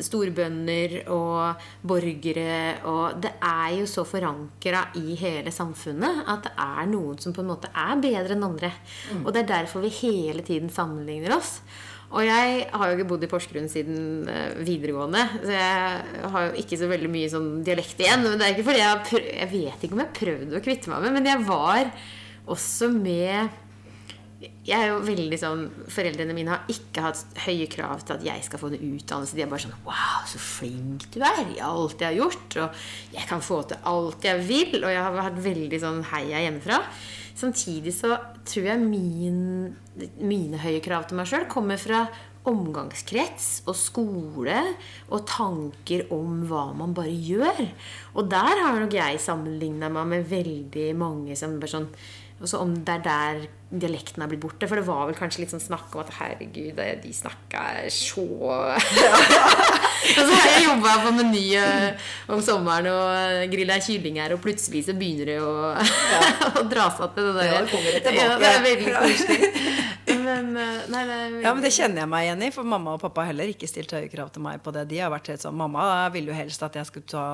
storbønder og borgere og Det er jo så forankra i hele samfunnet at det er noen som på en måte er bedre enn andre. Mm. Og det er derfor vi hele tiden sammenligner oss. Og jeg har jo ikke bodd i Porsgrunn siden eh, videregående, så jeg har jo ikke så veldig mye sånn dialekt igjen. Men det er ikke fordi jeg, prøv, jeg vet ikke om jeg prøvde å kvitte meg med, men jeg var også med jeg er jo veldig sånn Foreldrene mine har ikke hatt høye krav til at jeg skal få en utdannelse. De er bare sånn Wow, så flink du er i alt jeg har gjort. Og jeg kan få til alt jeg vil. Og jeg har vært veldig sånn heia hjemmefra. Samtidig så tror jeg min, mine høye krav til meg sjøl kommer fra omgangskrets og skole og tanker om hva man bare gjør. Og der har nok jeg sammenligna meg med veldig mange som bare sånn Og så om det er der dialekten har blitt borte. For det var vel kanskje litt sånn snakk om at herregud, de snakka så Og så har jeg jobba på Meny eh, om sommeren og grilla kylling her, og plutselig så begynner det å, å dra seg til det der. Ja, det kommer tilbake. Ja, det er veldig koselig. Men, nei, nei, det er Ja, men Det kjenner jeg meg igjen i, for mamma og pappa har heller ikke stilt høye krav til meg på det. De har vært helt sånn, Mamma ville jo helst at jeg skulle ta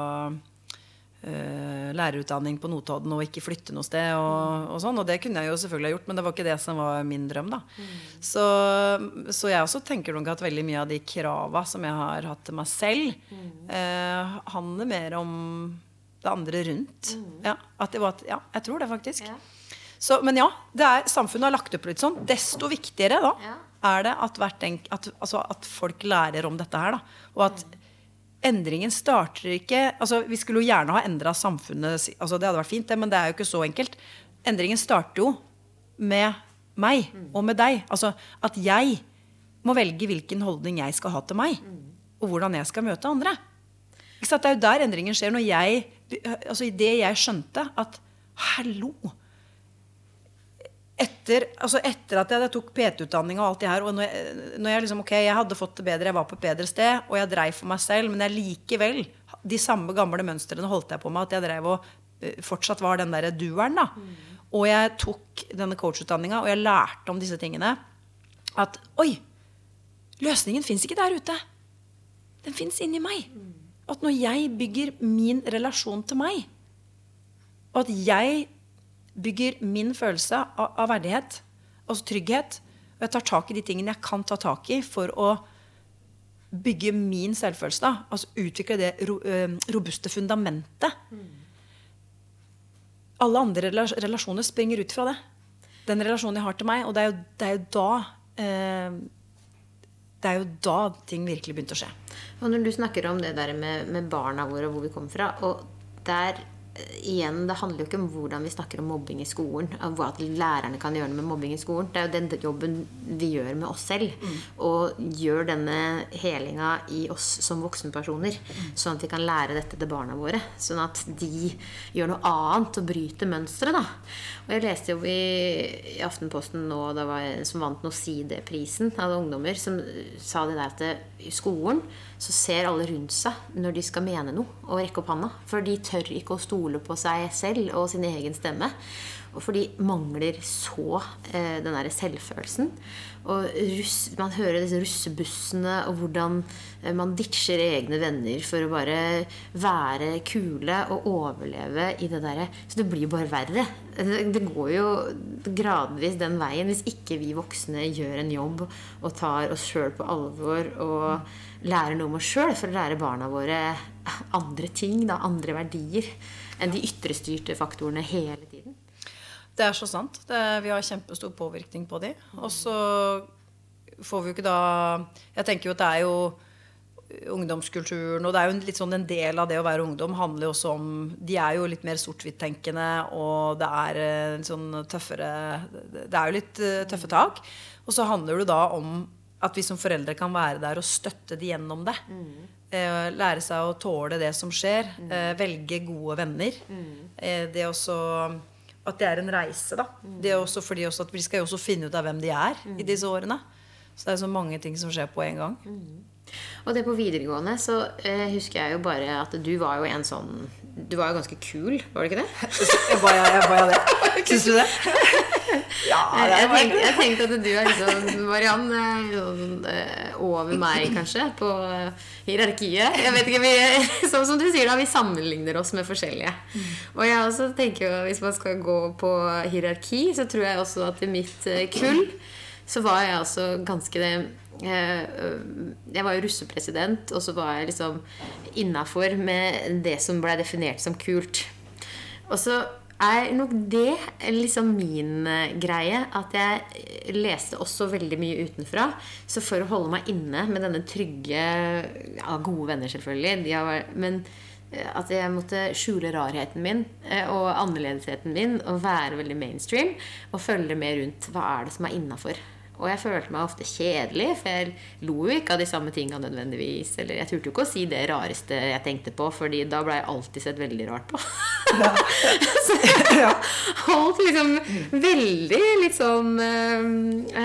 lærerutdanning på Notodden og ikke flytte noe sted. Og, og sånn, og det kunne jeg jo selvfølgelig ha gjort, men det var ikke det som var min drøm. da. Så, så jeg også tenker nok at veldig mye av de krava som jeg har hatt til meg selv, øh, handler mer om det andre rundt. Ja, at det var, at- ja, jeg tror det faktisk. Ja. Så, men ja, det er, samfunnet har lagt opp litt sånn. Desto viktigere da Ja. er det at, enk, at, altså, at folk lærer om dette her. Da. Og at endringen starter ikke altså, Vi skulle jo gjerne ha endra samfunnet. Altså, det hadde vært fint, det, men det er jo ikke så enkelt. Endringen starter jo med meg og med deg. Altså at jeg må velge hvilken holdning jeg skal ha til meg. Og hvordan jeg skal møte andre. Ikke sant? Det er jo der endringen skjer. Når jeg, altså I det jeg skjønte at hallo etter, altså etter at jeg tok PT-utdanning og alt det her, og når jeg, når jeg liksom, ok, jeg hadde fått det bedre, jeg var på et bedre sted, og jeg dreiv for meg selv, men jeg likevel De samme gamle mønstrene holdt jeg på med, at jeg dreiv og eh, fortsatt var den derre dueren, da. Og jeg tok denne coachutdanninga, og jeg lærte om disse tingene. At oi, løsningen fins ikke der ute. Den fins inni meg. At når jeg bygger min relasjon til meg, og at jeg bygger min følelse av, av verdighet, altså trygghet, og jeg tar tak i de tingene jeg kan ta tak i for å bygge min selvfølelse, da, altså utvikle det ro, øh, robuste fundamentet Alle andre relasjoner springer ut fra det. Den relasjonen jeg har til meg. Og det er jo, det er jo da eh, Det er jo da ting virkelig begynte å skje. Og når du snakker om det der med, med barna våre og hvor vi kommer fra Og der igjen, det handler jo ikke om hvordan vi snakker om mobbing i skolen. Og hva lærerne kan gjøre med mobbing i skolen. Det er jo den jobben vi gjør med oss selv. Og gjør denne helinga i oss som voksenpersoner. Sånn at vi kan lære dette til barna våre. Sånn at de gjør noe annet og bryter mønsteret. da. Og jeg leste jo i, i Aftenposten nå da var jeg, som vant Nocide-prisen av ungdommer, som sa det der at i skolen så ser alle rundt seg når de skal mene noe, og rekke opp handa. For de tør ikke å stole på seg selv og sin egen stemme. Og for de mangler så eh, den derre selvfølelsen. Og russ, man hører disse russebussene og hvordan eh, man ditcher egne venner for å bare være kule og overleve i det derre Så det blir bare verre. Det, går jo gradvis den veien hvis ikke vi voksne gjør en jobb og tar oss sjøl på alvor og lærer noe om oss sjøl for å lære barna våre andre ting, da, andre verdier, enn de ytrestyrte faktorene hele tiden. Det er så sant. Det, vi har kjempestor påvirkning på de. Og så får vi jo ikke da Jeg tenker jo at det er jo ungdomskulturen, og det er jo litt sånn en del av det å være ungdom handler jo også om De er jo litt mer sort-hvitt-tenkende, og det er eh, en sånn tøffere Det er jo litt eh, tøffe tak. Og så handler det da om at vi som foreldre kan være der og støtte de gjennom det. Eh, lære seg å tåle det som skjer. Eh, velge gode venner. Eh, det også at det er en reise, da. Det er også fordi også at vi skal jo også finne ut av hvem de er i disse årene. Så det er så mange ting som skjer på en gang. Og det på videregående så eh, husker jeg jo bare at du var jo en sånn Du var jo ganske kul, var du ikke det? Var jeg, var jeg det? Syns du det? ja, Jeg tenkte, jeg tenkte at du er liksom Mariann er sånn, eh, over meg, kanskje, på eh, hierarkiet. Jeg vet ikke, vi, som, som du sier, da, vi sammenligner oss med forskjellige. Og jeg også tenker jo, hvis man skal gå på hierarki, så tror jeg også at i mitt eh, kull så var jeg også ganske det Jeg var jo russepresident, og så var jeg liksom innafor med det som blei definert som kult. Og så er nok det liksom min eh, greie. At jeg leste også veldig mye utenfra. Så for å holde meg inne med denne trygge Ja, gode venner, selvfølgelig. Har, men eh, at jeg måtte skjule rarheten min eh, og annerledesheten min og være veldig mainstream. Og følge med rundt hva er det som er innafor. Og jeg følte meg ofte kjedelig, for jeg lo jo ikke av de samme tinga nødvendigvis. Eller jeg turte jo ikke å si det rareste jeg tenkte på, Fordi da ble jeg alltid sett veldig rart på. så jeg holdt liksom veldig litt sånn eh,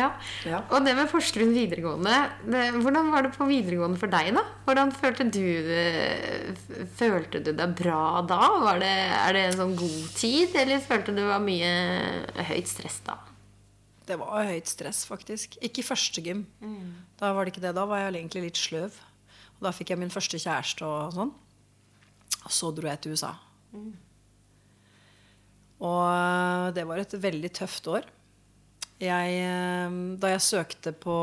ja. Ja. Og det med Porsgrunn videregående det, Hvordan var det på videregående for deg, da? Hvordan følte du Følte du deg bra da? Var det, er det en sånn god tid, eller følte du var mye høyt stress da? Det var høyt stress, faktisk. Ikke i første gym. Da var det ikke det. Da var jeg egentlig litt sløv. Og da fikk jeg min første kjæreste og sånn. Og så dro jeg til USA. Og øh, det var et veldig tøft år. Jeg, øh, da jeg søkte på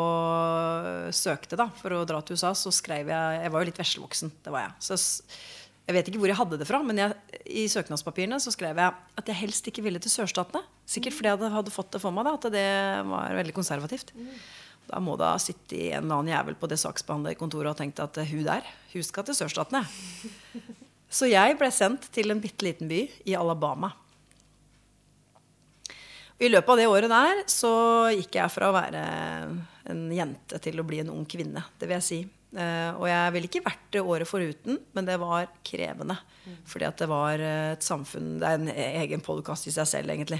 Søkte da, for å dra til USA, så skrev jeg Jeg var jo litt veslevoksen. Det var jeg. Så jeg vet ikke hvor jeg hadde det fra, men jeg, i søknadspapirene så skrev jeg at jeg helst ikke ville til sørstatene. Sikkert fordi jeg hadde, fått det for meg, da, at det var veldig konservativt. Da må det ha sittet en eller annen jævel på det saksbehandlerkontoret og tenkt at eh, hun der, hun skal til sørstatene. Så jeg ble sendt til en bitte liten by i Alabama. I løpet av det året der så gikk jeg fra å være en jente til å bli en ung kvinne. Det vil jeg si. Eh, og jeg ville ikke vært det året foruten, men det var krevende. Fordi at det var eh, et samfunn Det er en egen podkast i seg selv, egentlig.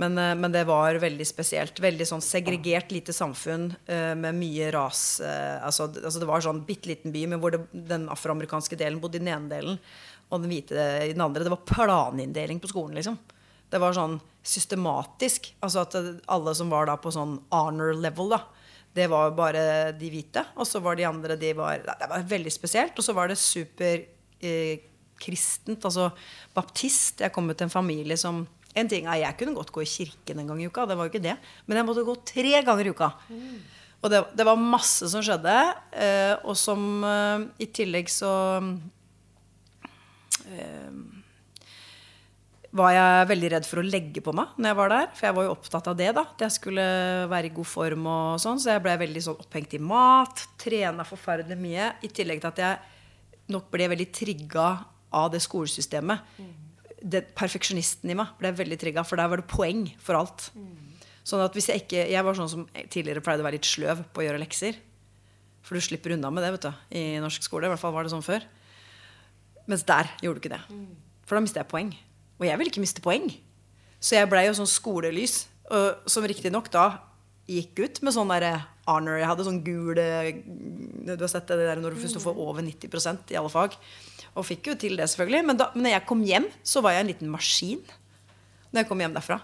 Men, eh, men det var veldig spesielt. Veldig sånn segregert lite samfunn med mye ras. altså, altså det var sånn bitte liten by, men hvor det, den afroamerikanske delen bodde i den ene delen, og den hvite i den andre. Det var planinndeling på skolen, liksom. Det var sånn systematisk. Altså at alle som var da på sånn honor level, da, det var bare de hvite. Og så var de andre de var, Det var veldig spesielt. Og så var det super eh, kristent, altså baptist. Jeg kom ut til en familie som En ting er jeg kunne godt gå i kirken en gang i uka, det var jo ikke det. Men jeg måtte gå tre ganger i uka. Og det, det var masse som skjedde. Eh, og som eh, i tillegg så var jeg veldig redd for å legge på meg når jeg var der. For jeg var jo opptatt av det, da. At jeg skulle være i god form og sånn. Så jeg ble veldig sånn opphengt i mat. Trena forferdelig mye. I tillegg til at jeg nok ble veldig trigga av det skolesystemet. Det, perfeksjonisten i meg ble veldig trigga, for der var det poeng for alt. Sånn at hvis jeg ikke Jeg var sånn som tidligere pleide å være litt sløv på å gjøre lekser. For du slipper unna med det vet du, i norsk skole. I hvert fall var det sånn før. Mens der gjorde du ikke det. For da mistet jeg poeng. Og jeg ville ikke miste poeng. Så jeg blei jo sånn skolelys, og, som riktignok da gikk ut med sånn derre honor. Jeg hadde sånn gul eh, Du har sett det der når du først får over 90% i alle fag. Og fikk jo til det, selvfølgelig. Men da men når jeg kom hjem, så var jeg en liten maskin. Når jeg kom hjem derfra.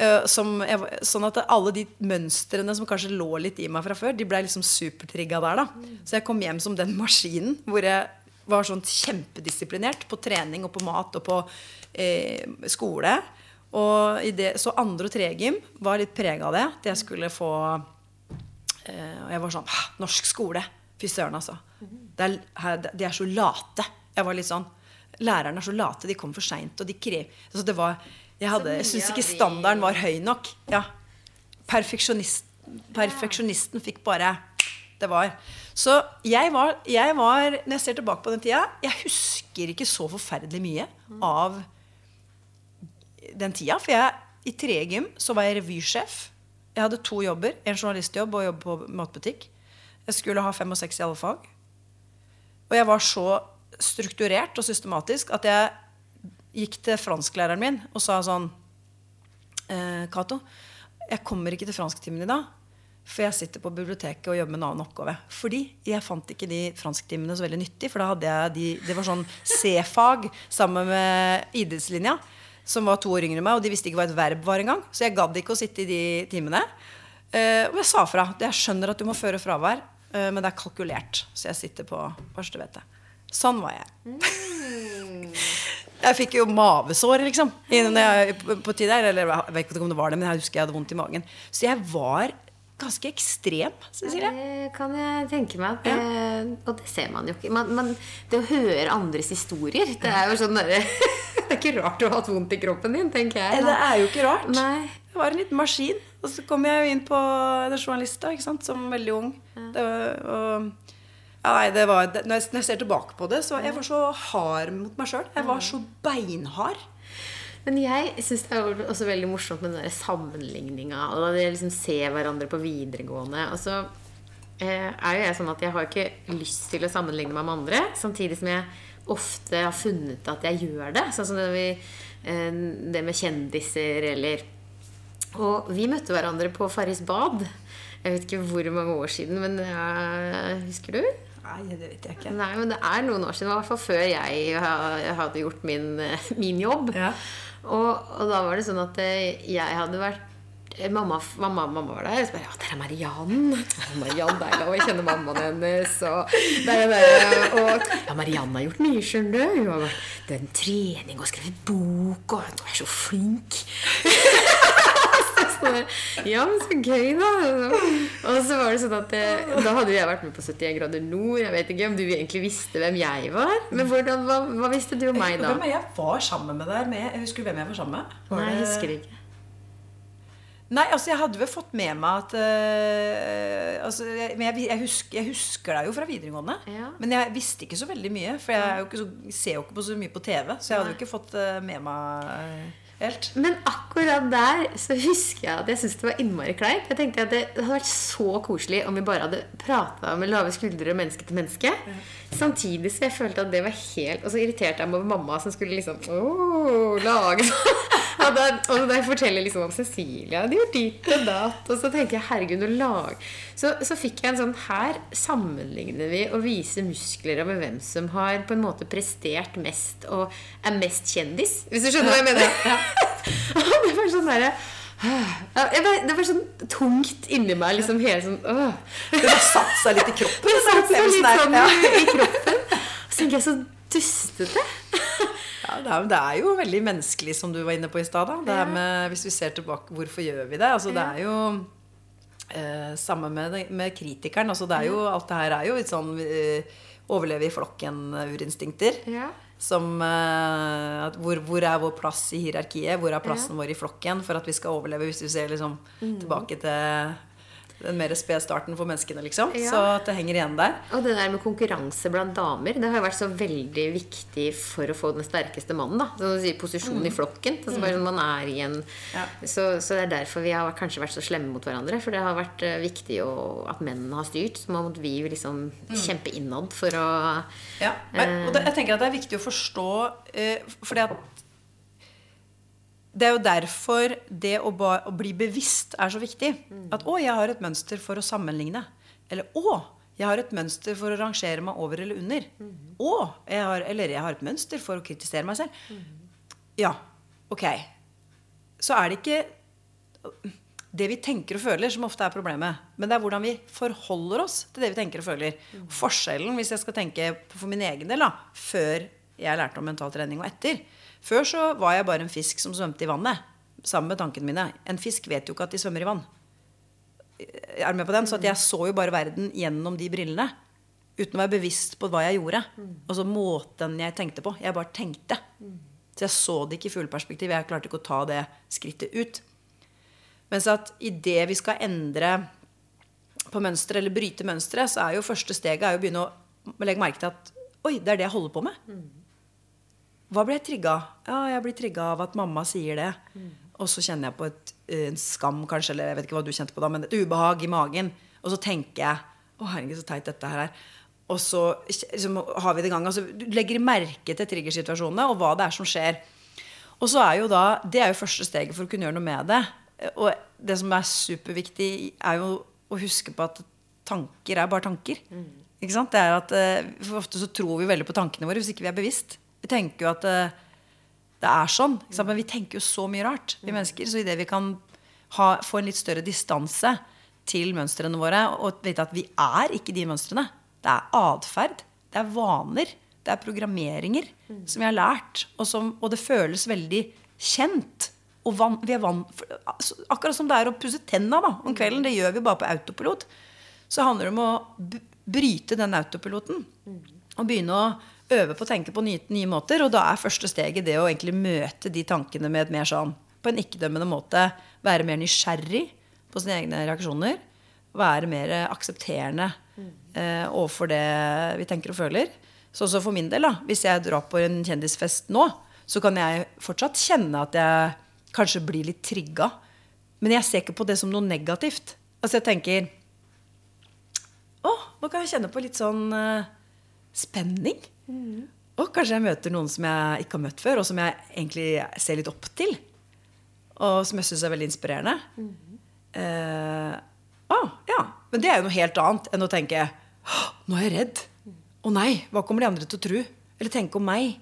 Eh, som jeg, sånn at alle de mønstrene som kanskje lå litt i meg fra før, de ble liksom supertrigga der. da Så jeg kom hjem som den maskinen hvor jeg var sånn kjempedisiplinert på trening og på mat og på eh, skole. Og i det, så andre og tregym var litt prega av det. At jeg skulle få eh, Og jeg var sånn Norsk skole! Fy søren, altså. Det er, de er så late. Jeg var litt sånn Lærerne er så late. De kom for seint. Og de krev altså det var, Jeg, hadde- jeg syns ikke standarden var høy nok. Ja. Perfeksjonist, perfeksjonisten fikk bare Det var. Så jeg var, jeg var Når jeg ser tilbake på den tida, jeg husker ikke så forferdelig mye av den tida. For jeg, i tredje gym så var jeg revysjef. Jeg hadde to jobber. En journalistjobb og jobb på matbutikk. Jeg skulle ha fem og seks i alle fag. Og jeg var så strukturert og systematisk at jeg gikk til fransklæreren min og sa sånn eh, Cato, jeg kommer ikke til fransktimen i dag. For jeg sitter på biblioteket og jobber med en annen oppgave. Fordi jeg fant ikke de fransktimene så veldig nyttig. For da hadde jeg de, det var sånn C-fag sammen med idrettslinja. Som var to år yngre enn meg, og de visste ikke hva et verb var engang. Så jeg gadd ikke å sitte i de timene. Eh, og jeg sa fra. Jeg skjønner at du må føre fravær, eh, men det er kalkulert. Så jeg sitter på første vettet. Sånn var jeg. Jeg fikk jo mavesår, liksom. Jeg, på tid der, eller jeg vet ikke om det var det, men jeg husker jeg hadde vondt i magen. Så jeg var ganske ekstrem, Cecilie. Det kan jeg tenke meg. At det, Og det ser man jo ikke. Man, man, det å høre andres historier, det er jo sånn Det er ikke rart du har hatt vondt i kroppen din, tenker jeg. Det er jo ikke rart. Nei. Jeg var en liten maskin. Og så kom jeg jo inn på det journalista ikke sant, som veldig ung. Det var, og, ja, nei, det var, når jeg ser tilbake på det, så jeg var så hard mot meg sjøl. Jeg var så beinhard. Men jeg syns det er også veldig morsomt med den der sammenligninga. Og da de liksom ser hverandre på videregående. Og så eh, er jo jeg sånn at jeg har ikke lyst til å sammenligne meg med andre. Samtidig som jeg ofte har funnet at jeg gjør det. Sånn som det, vi, eh, det med kjendiser eller Og vi møtte hverandre på Farris bad. Jeg vet ikke hvor mange år siden, men ja, husker du? Nei, det vet jeg ikke. Nei, men det er noen år siden. I hvert fall før jeg hadde gjort min, min jobb. Ja. Og, og, da var det sånn at eh, jeg hadde vært Mamma, mamma, mamma var der. Og så bare Ja, der er Mariann. Mariann, deilig og. Jeg kjenner mammaen hennes. Og, der, der, og ja, Mariann har gjort mye, skjønner du. Hun har vært den trening og skrevet bok, og hun er så flink. ja, men så gøy, da. Og så var det sånn at eh, Da hadde jeg vært med på 71 grader nord. Jeg vet ikke om du egentlig visste hvem jeg var. Men hvordan, hva, hva visste du om meg da? Hvem jeg var sammen med der med? Jeg husker hvem jeg var sammen med? Var Nei, jeg husker ikke. Nei, altså jeg hadde vel fått med meg at uh, altså, jeg, jeg, jeg, husker, jeg, husker, deg jo fra videregående. Ja. Men jeg visste ikke så veldig mye. For jeg, jo så, ser jo ikke på så mye på TV. Så jeg hadde jo ikke fått uh, med meg helt. Men akkurat der så husker jeg at jeg syntes det var innmari kleint. Jeg tenkte at det, hadde vært så koselig om vi bare hadde prata med lave skuldre menneske til menneske. Ja. Samtidig så jeg følte at det var helt Og så irriterte jeg meg over mamma som skulle liksom Åh, lage og da, og da jeg forteller liksom om Cecilia de gjort dit og datt. Og så tenker jeg herregud, å lage så, så, fikk jeg en sånn Her sammenligner vi og viser muskler over hvem som har på en måte prestert mest og er mest kjendis. Hvis du skjønner hva jeg mener? Ja, ja. Det var sånn derre det var sånn tungt inni meg. liksom hele sånn åh. Det har satt seg litt i kroppen? Det satt seg litt sånn i kroppen. Og Så tenker jeg så dustete. Ja, det er, det er, jo veldig menneskelig, som du var inne på i stad. Hvis vi ser tilbake, hvorfor gjør vi det? Altså, det er jo eh, Samme med, med kritikeren. Altså, det er jo, alt det her er jo litt sånn eh, Overleve i flokken-urinstinkter. Ja. Som uh, hvor, hvor, er vår plass i hierarkiet? Hvor er plassen ja. vår i flokken for at vi skal overleve? Hvis vi ser liksom, mm. tilbake til den mer spede starten for menneskene, liksom. Ja. Så at det henger igjen der. Og det der med konkurranse blant damer, det har jo vært så veldig viktig for å få den sterkeste mannen. da Som du sier, Posisjon mm. i flokken. Altså bare mm. man er i en ja. så, så, det er derfor vi har kanskje vært så slemme mot hverandre. For det har vært uh, viktig å, at mennene har styrt. Så må vi liksom mm. kjempe innad for å Ja. Og det, jeg tenker at det er viktig å forstå eh, fordi at det er jo derfor det å, ba, å, bli bevisst er så viktig. Mm. At 'å, jeg har et mønster for å sammenligne'. Eller 'å, jeg har et mønster for å rangere meg over eller under'. Mm. 'Å, jeg har, eller 'jeg har et mønster for å kritisere meg selv'. Mm. Ja, ok. Så er det ikke det vi tenker og føler, som ofte er problemet. Men det er hvordan vi forholder oss til det vi tenker og føler. Mm. Forskjellen, hvis jeg skal tenke for min egen del, da, før jeg lærte om mental trening og etter, før så var jeg bare en fisk som svømte i vannet. Sammen med tankene mine. En fisk vet jo ikke at de svømmer i vann. Jeg er med på den? Så jeg så jo bare verden gjennom de brillene. Uten å være bevisst på hva jeg gjorde. Og så måten jeg tenkte på. Jeg bare tenkte. Så jeg så det ikke i fugleperspektiv. Jeg klarte ikke å ta det skrittet ut. Mens at idet vi skal endre på mønsteret, eller bryte mønsteret, så er jo første steget å begynne å legge merke til at Oi, det er det jeg holder på med. Hva blir jeg trigga av? Ja, jeg blir trigga av at mamma sier det. Mm. Og så kjenner jeg på et, en skam, kanskje, eller jeg vet ikke hva du kjente på da, men et ubehag i magen. Og så tenker jeg Å, herregud, så teit dette her er. Og så liksom, har vi det i gang. Altså, du legger merke til triggersituasjonene og hva det er som skjer. Og så er jo da, Det er jo første steget for å kunne gjøre noe med det. Og det som er superviktig, er jo å huske på at tanker er bare tanker. Mm. Ikke sant? Det er at, eh, for Ofte så tror vi veldig på tankene våre hvis ikke vi er bevisst. Tenker jo at det, det er sånn. Men vi tenker jo så mye rart, vi mennesker. Så idet vi kan ha, få en litt større distanse til mønstrene våre og vite at vi er ikke de mønstrene. Det er atferd. Det er vaner. Det er programmeringer som vi har lært. Og, som, og det føles veldig kjent. Og van, vi er van, akkurat som det er å pusse tenna da, om kvelden. Det gjør vi bare på autopilot. Så handler det om å bryte den autopiloten. Og begynne å øve på å tenke på nye, nye, måter. Og da er første steget det å egentlig møte de tankene med et mer sånn på en ikke-dømmende måte. Være mer nysgjerrig på sine egne reaksjoner. Være mer aksepterende eh, overfor det vi tenker og føler. Så også for min del, da, hvis jeg drar på en kjendisfest nå, så kan jeg fortsatt kjenne at jeg kanskje blir litt trigga. Men jeg ser ikke på det som noe negativt. Altså jeg tenker Å, nå kan jeg kjenne på litt sånn eh, spenning. Og kanskje jeg møter noen som jeg ikke har møtt før, og som jeg egentlig ser litt opp til. Og som jeg syns er veldig inspirerende. Eh, ah, ja. Men det er jo noe helt annet enn å tenke Nå er jeg redd. Å nei, hva kommer de andre til å tro? Eller tenke om meg?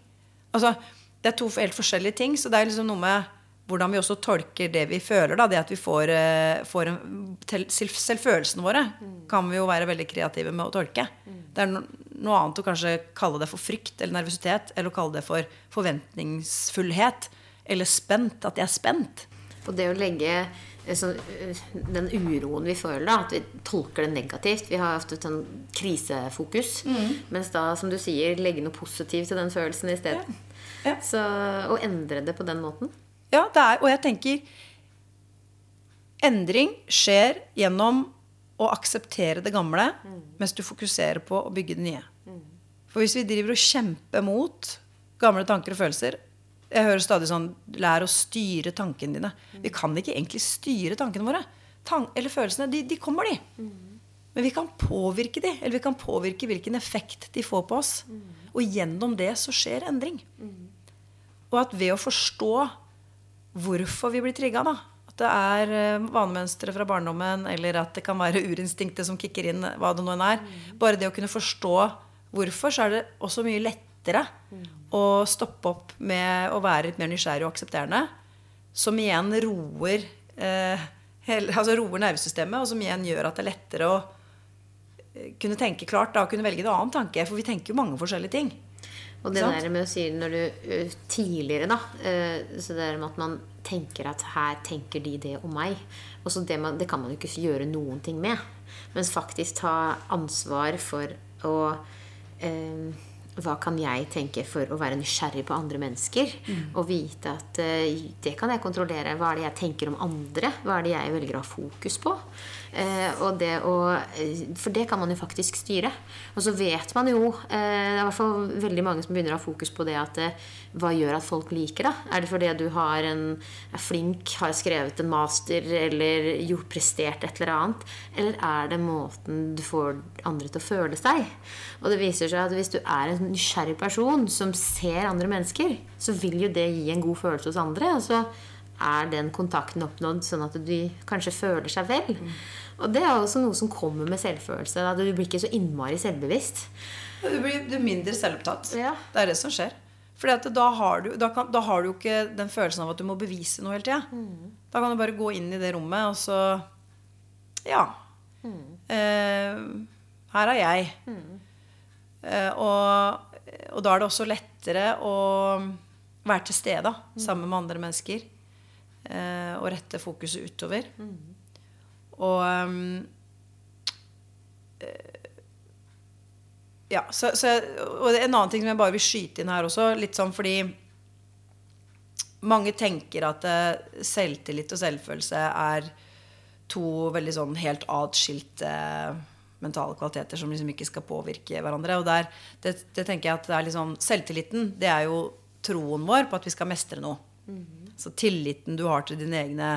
Altså, Det er to helt forskjellige ting. Så det er liksom noe med hvordan vi også tolker det vi føler. Da. Det at vi får, eh, får en, selv- Selvfølelsene våre kan vi jo være veldig kreative med å tolke. Det er no, noe annet å kanskje kalle det for frykt eller nervøsitet, eller å kalle det for forventningsfullhet. Eller spent. At jeg er spent. Og det å legge eh, så, eh, den uroen vi føler, da, at vi tolker det negativt Vi har ofte et sånn krisefokus. Mens da, som du sier, legge noe positivt til den følelsen i stedet. Ja. Så, og endre det på den måten. Ja, det er, og jeg tenker Endring skjer gjennom å akseptere det gamle mens du fokuserer på å bygge det nye. For hvis vi driver og kjemper mot gamle tanker og følelser Jeg hører stadig sånn Lær å styre tankene dine. Vi kan ikke egentlig styre tankene våre. Tan eller følelsene. De, de kommer, de. Men vi kan påvirke de, eller vi kan påvirke hvilken effekt de får på oss. Og gjennom det så skjer endring. Og at ved å forstå hvorfor vi blir trigga, da. At det er eh, vanemønstre fra barndommen, eller at det kan være urinstinktet som kicker inn, hva det nå enn er. Bare det å kunne forstå hvorfor, så er det også mye lettere å stoppe opp med å være litt mer nysgjerrig og aksepterende. Som igjen roer, eh, hele, altså roer nervesystemet, og som igjen gjør at det er lettere å eh, kunne tenke klart da, og kunne velge en annen tanke. For vi tenker jo mange forskjellige ting. Og det der med å si når du tidligere, da Så det der med at man tenker at her tenker de det om meg. Og så det, man, det kan man jo ikke gjøre noen ting med. Mens faktisk ta ansvar for å eh, hva kan jeg tenke for å være nysgjerrig på andre mennesker? Og vite at eh, det kan jeg kontrollere. Hva er det jeg tenker om andre? Hva er det jeg velger å ha fokus på? Eh, og det å, eh, for det kan man jo faktisk styre. Og så vet man jo eh, Det er i hvert fall veldig mange som begynner å ha fokus på det at hva gjør at folk liker da Er det fordi du har en, er flink, har skrevet en master eller gjort prestert et eller annet? Eller er det måten du får andre til å føle seg? Og det viser seg at hvis du er en nysgjerrig person som ser andre mennesker, så vil jo det gi en god følelse hos andre. Og så er den kontakten oppnådd sånn at de kanskje føler seg vel. Og det er også noe som kommer med selvfølelse. At du blir ikke så innmari selvbevisst. Du blir du mindre selvopptatt. Ja. Det er det som skjer. Fordi da har, du, da, kan, da har du ikke den følelsen av at du må bevise noe hele tida. Da kan du bare gå inn i det rommet, og så Ja. Eh, her er jeg. Eh, og, og da er det også lettere å være til stede sammen med andre mennesker. Eh, og rette fokuset utover. Og ehm, ja, så, så, og en annen ting som jeg bare vil skyte inn her også. Litt sånn fordi mange tenker at eh, selvtillit og selvfølelse er to veldig sånn helt atskilte mentale kvaliteter som liksom ikke skal påvirke hverandre. Og der, det, det tenker jeg at det er liksom, Selvtilliten det er jo troen vår på at vi skal mestre noe. Så tilliten du har til dine egne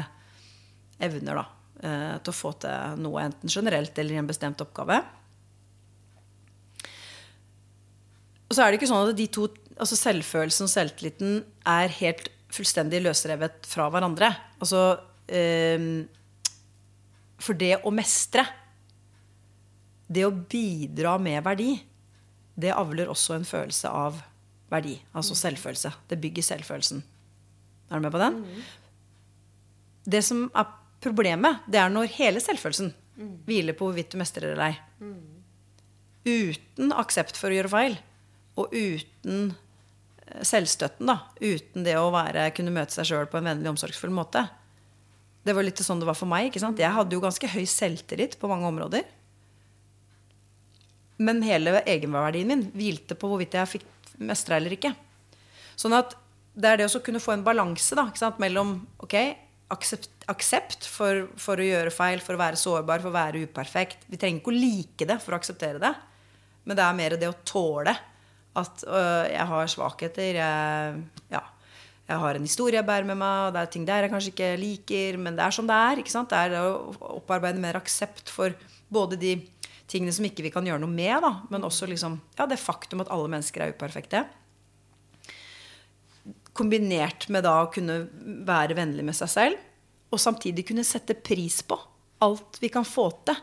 evner da, eh, til å få til noe, enten generelt eller i en bestemt oppgave. Og så er det ikke sånn at de to, altså selvfølelsen og selvtilliten er helt fullstendig løsrevet fra hverandre. Altså, ehm, for det å mestre, det å bidra med verdi, det avler også en følelse av verdi. Altså selvfølelse. Det bygger selvfølelsen. Er du med på den? Det som er problemet, det er når hele selvfølelsen hviler på hvorvidt du mestrer eller ei. Uten aksept for å gjøre feil, og uten eh, selvstøtten, da. Uten det å være, kunne møte seg sjøl på en vennlig, omsorgsfull måte. Det var litt sånn det var for meg. ikke sant? Jeg hadde jo ganske høy selvtillit på mange områder. Men hele egenverdien min hvilte på hvorvidt jeg fikk mestra eller ikke. Sånn at det er det å kunne få en balanse da, mellom ok, aksept, aksept for, for å gjøre feil, for å være sårbar, for å være uperfekt. Vi trenger ikke å like det for å akseptere det. Men det er mer det å tåle at øh, jeg har svakheter. Jeg, ja. jeg har en historie jeg bærer med meg, og det er ting der jeg kanskje ikke liker, men det er som det er. Det er å opparbeide mer aksept for både de tingene som ikke vi kan gjøre noe med, da, men også liksom, ja, det faktum at alle mennesker er uperfekte. Kombinert med da å kunne være vennlig med seg selv, og samtidig kunne sette pris på alt vi kan få til.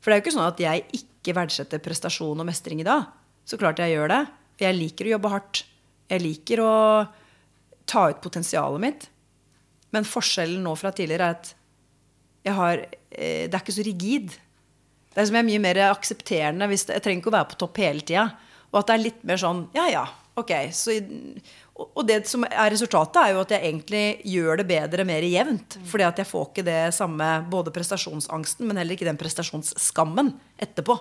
For det er jo ikke sånn at jeg ikke verdsetter prestasjon og mestring i dag. Så klart jeg gjør det. Jeg liker å jobbe hardt. Jeg liker å ta ut potensialet mitt. Men forskjellen nå fra tidligere er at har, eh, det er ikke så rigid. Det er som jeg er mye mer aksepterende. Hvis jeg trenger ikke å være på topp hele tida. Og at det er litt mer sånn Ja, ja, ok. Så, og det som er resultatet, er jo at jeg egentlig gjør det bedre mer jevnt. Fordi at jeg får ikke det samme både prestasjonsangsten, men heller ikke den prestasjonsskammen etterpå.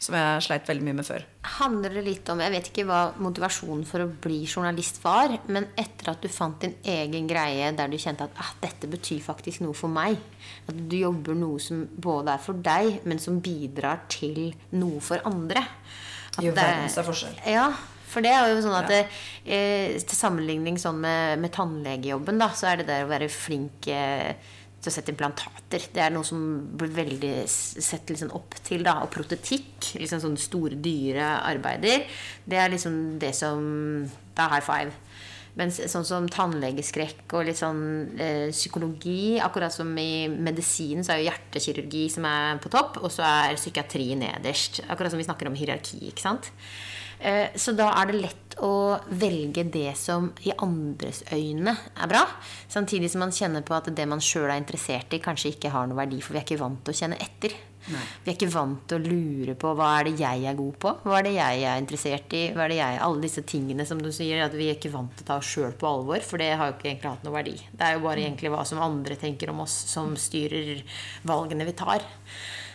Som jeg sleit veldig mye med før. Handler det litt om Jeg vet ikke hva motivasjonen for å bli journalist var, men etter at du fant din egen greie der du kjente at ah, dette betyr faktisk noe for meg, at du jobber noe som både er for deg, men som bidrar til noe for andre at Gjør verdens forskjell. Ja, for det er jo sånn at det, eh, Til sammenligning sånn med, med, tannlegejobben, da, så er det der å være flink eh, til å sette implantater. Det er noe som blir veldig sett liksom opp til. da, Og protetikk, liksom sånne store, dyre arbeider, det er liksom det som Det er high five. Mens sånn som tannlegeskrekk og litt sånn eh, psykologi Akkurat som i medisin så er jo hjertekirurgi som er på topp, og så er psykiatri nederst. Akkurat som vi snakker om hierarki. ikke sant? Eh, så da er det lett å velge det som i andres øyne er bra. Samtidig som man kjenner på at det man sjøl er interessert i, kanskje ikke har noe verdi, for vi er ikke vant til å kjenne etter. Nei. Vi er ikke vant til å lure på hva er det jeg er god på, hva er det jeg er interessert i. hva er det jeg, Alle disse tingene som du sier, at vi er ikke vant til å ta oss sjøl på alvor. For det har jo ikke egentlig hatt noe verdi. Det er jo bare egentlig hva som andre tenker om oss, som styrer valgene vi tar.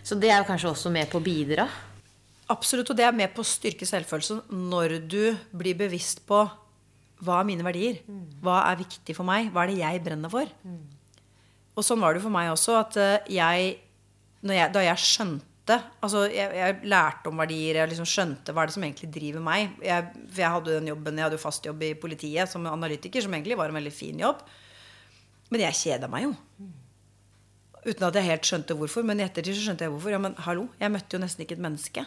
Så det er jo kanskje også med på å bidra. Absolutt, og det er med på å styrke selvfølelsen når du blir bevisst på hva er mine verdier? Hva er viktig for meg? Hva er det jeg brenner for? Og sånn var det for meg også. at eh, jeg, jeg Da jeg skjønte altså jeg, jeg, lærte om verdier, jeg liksom skjønte hva er det som egentlig driver meg. Jeg, for jeg hadde den jobben, jeg hadde jo fast jobb i politiet som analytiker, som egentlig var en veldig fin jobb. Men jeg kjeda meg jo. Uten at jeg helt skjønte hvorfor. Men i ettertid så skjønte jeg hvorfor. Ja, men hallo, jeg møtte jo nesten ikke et menneske.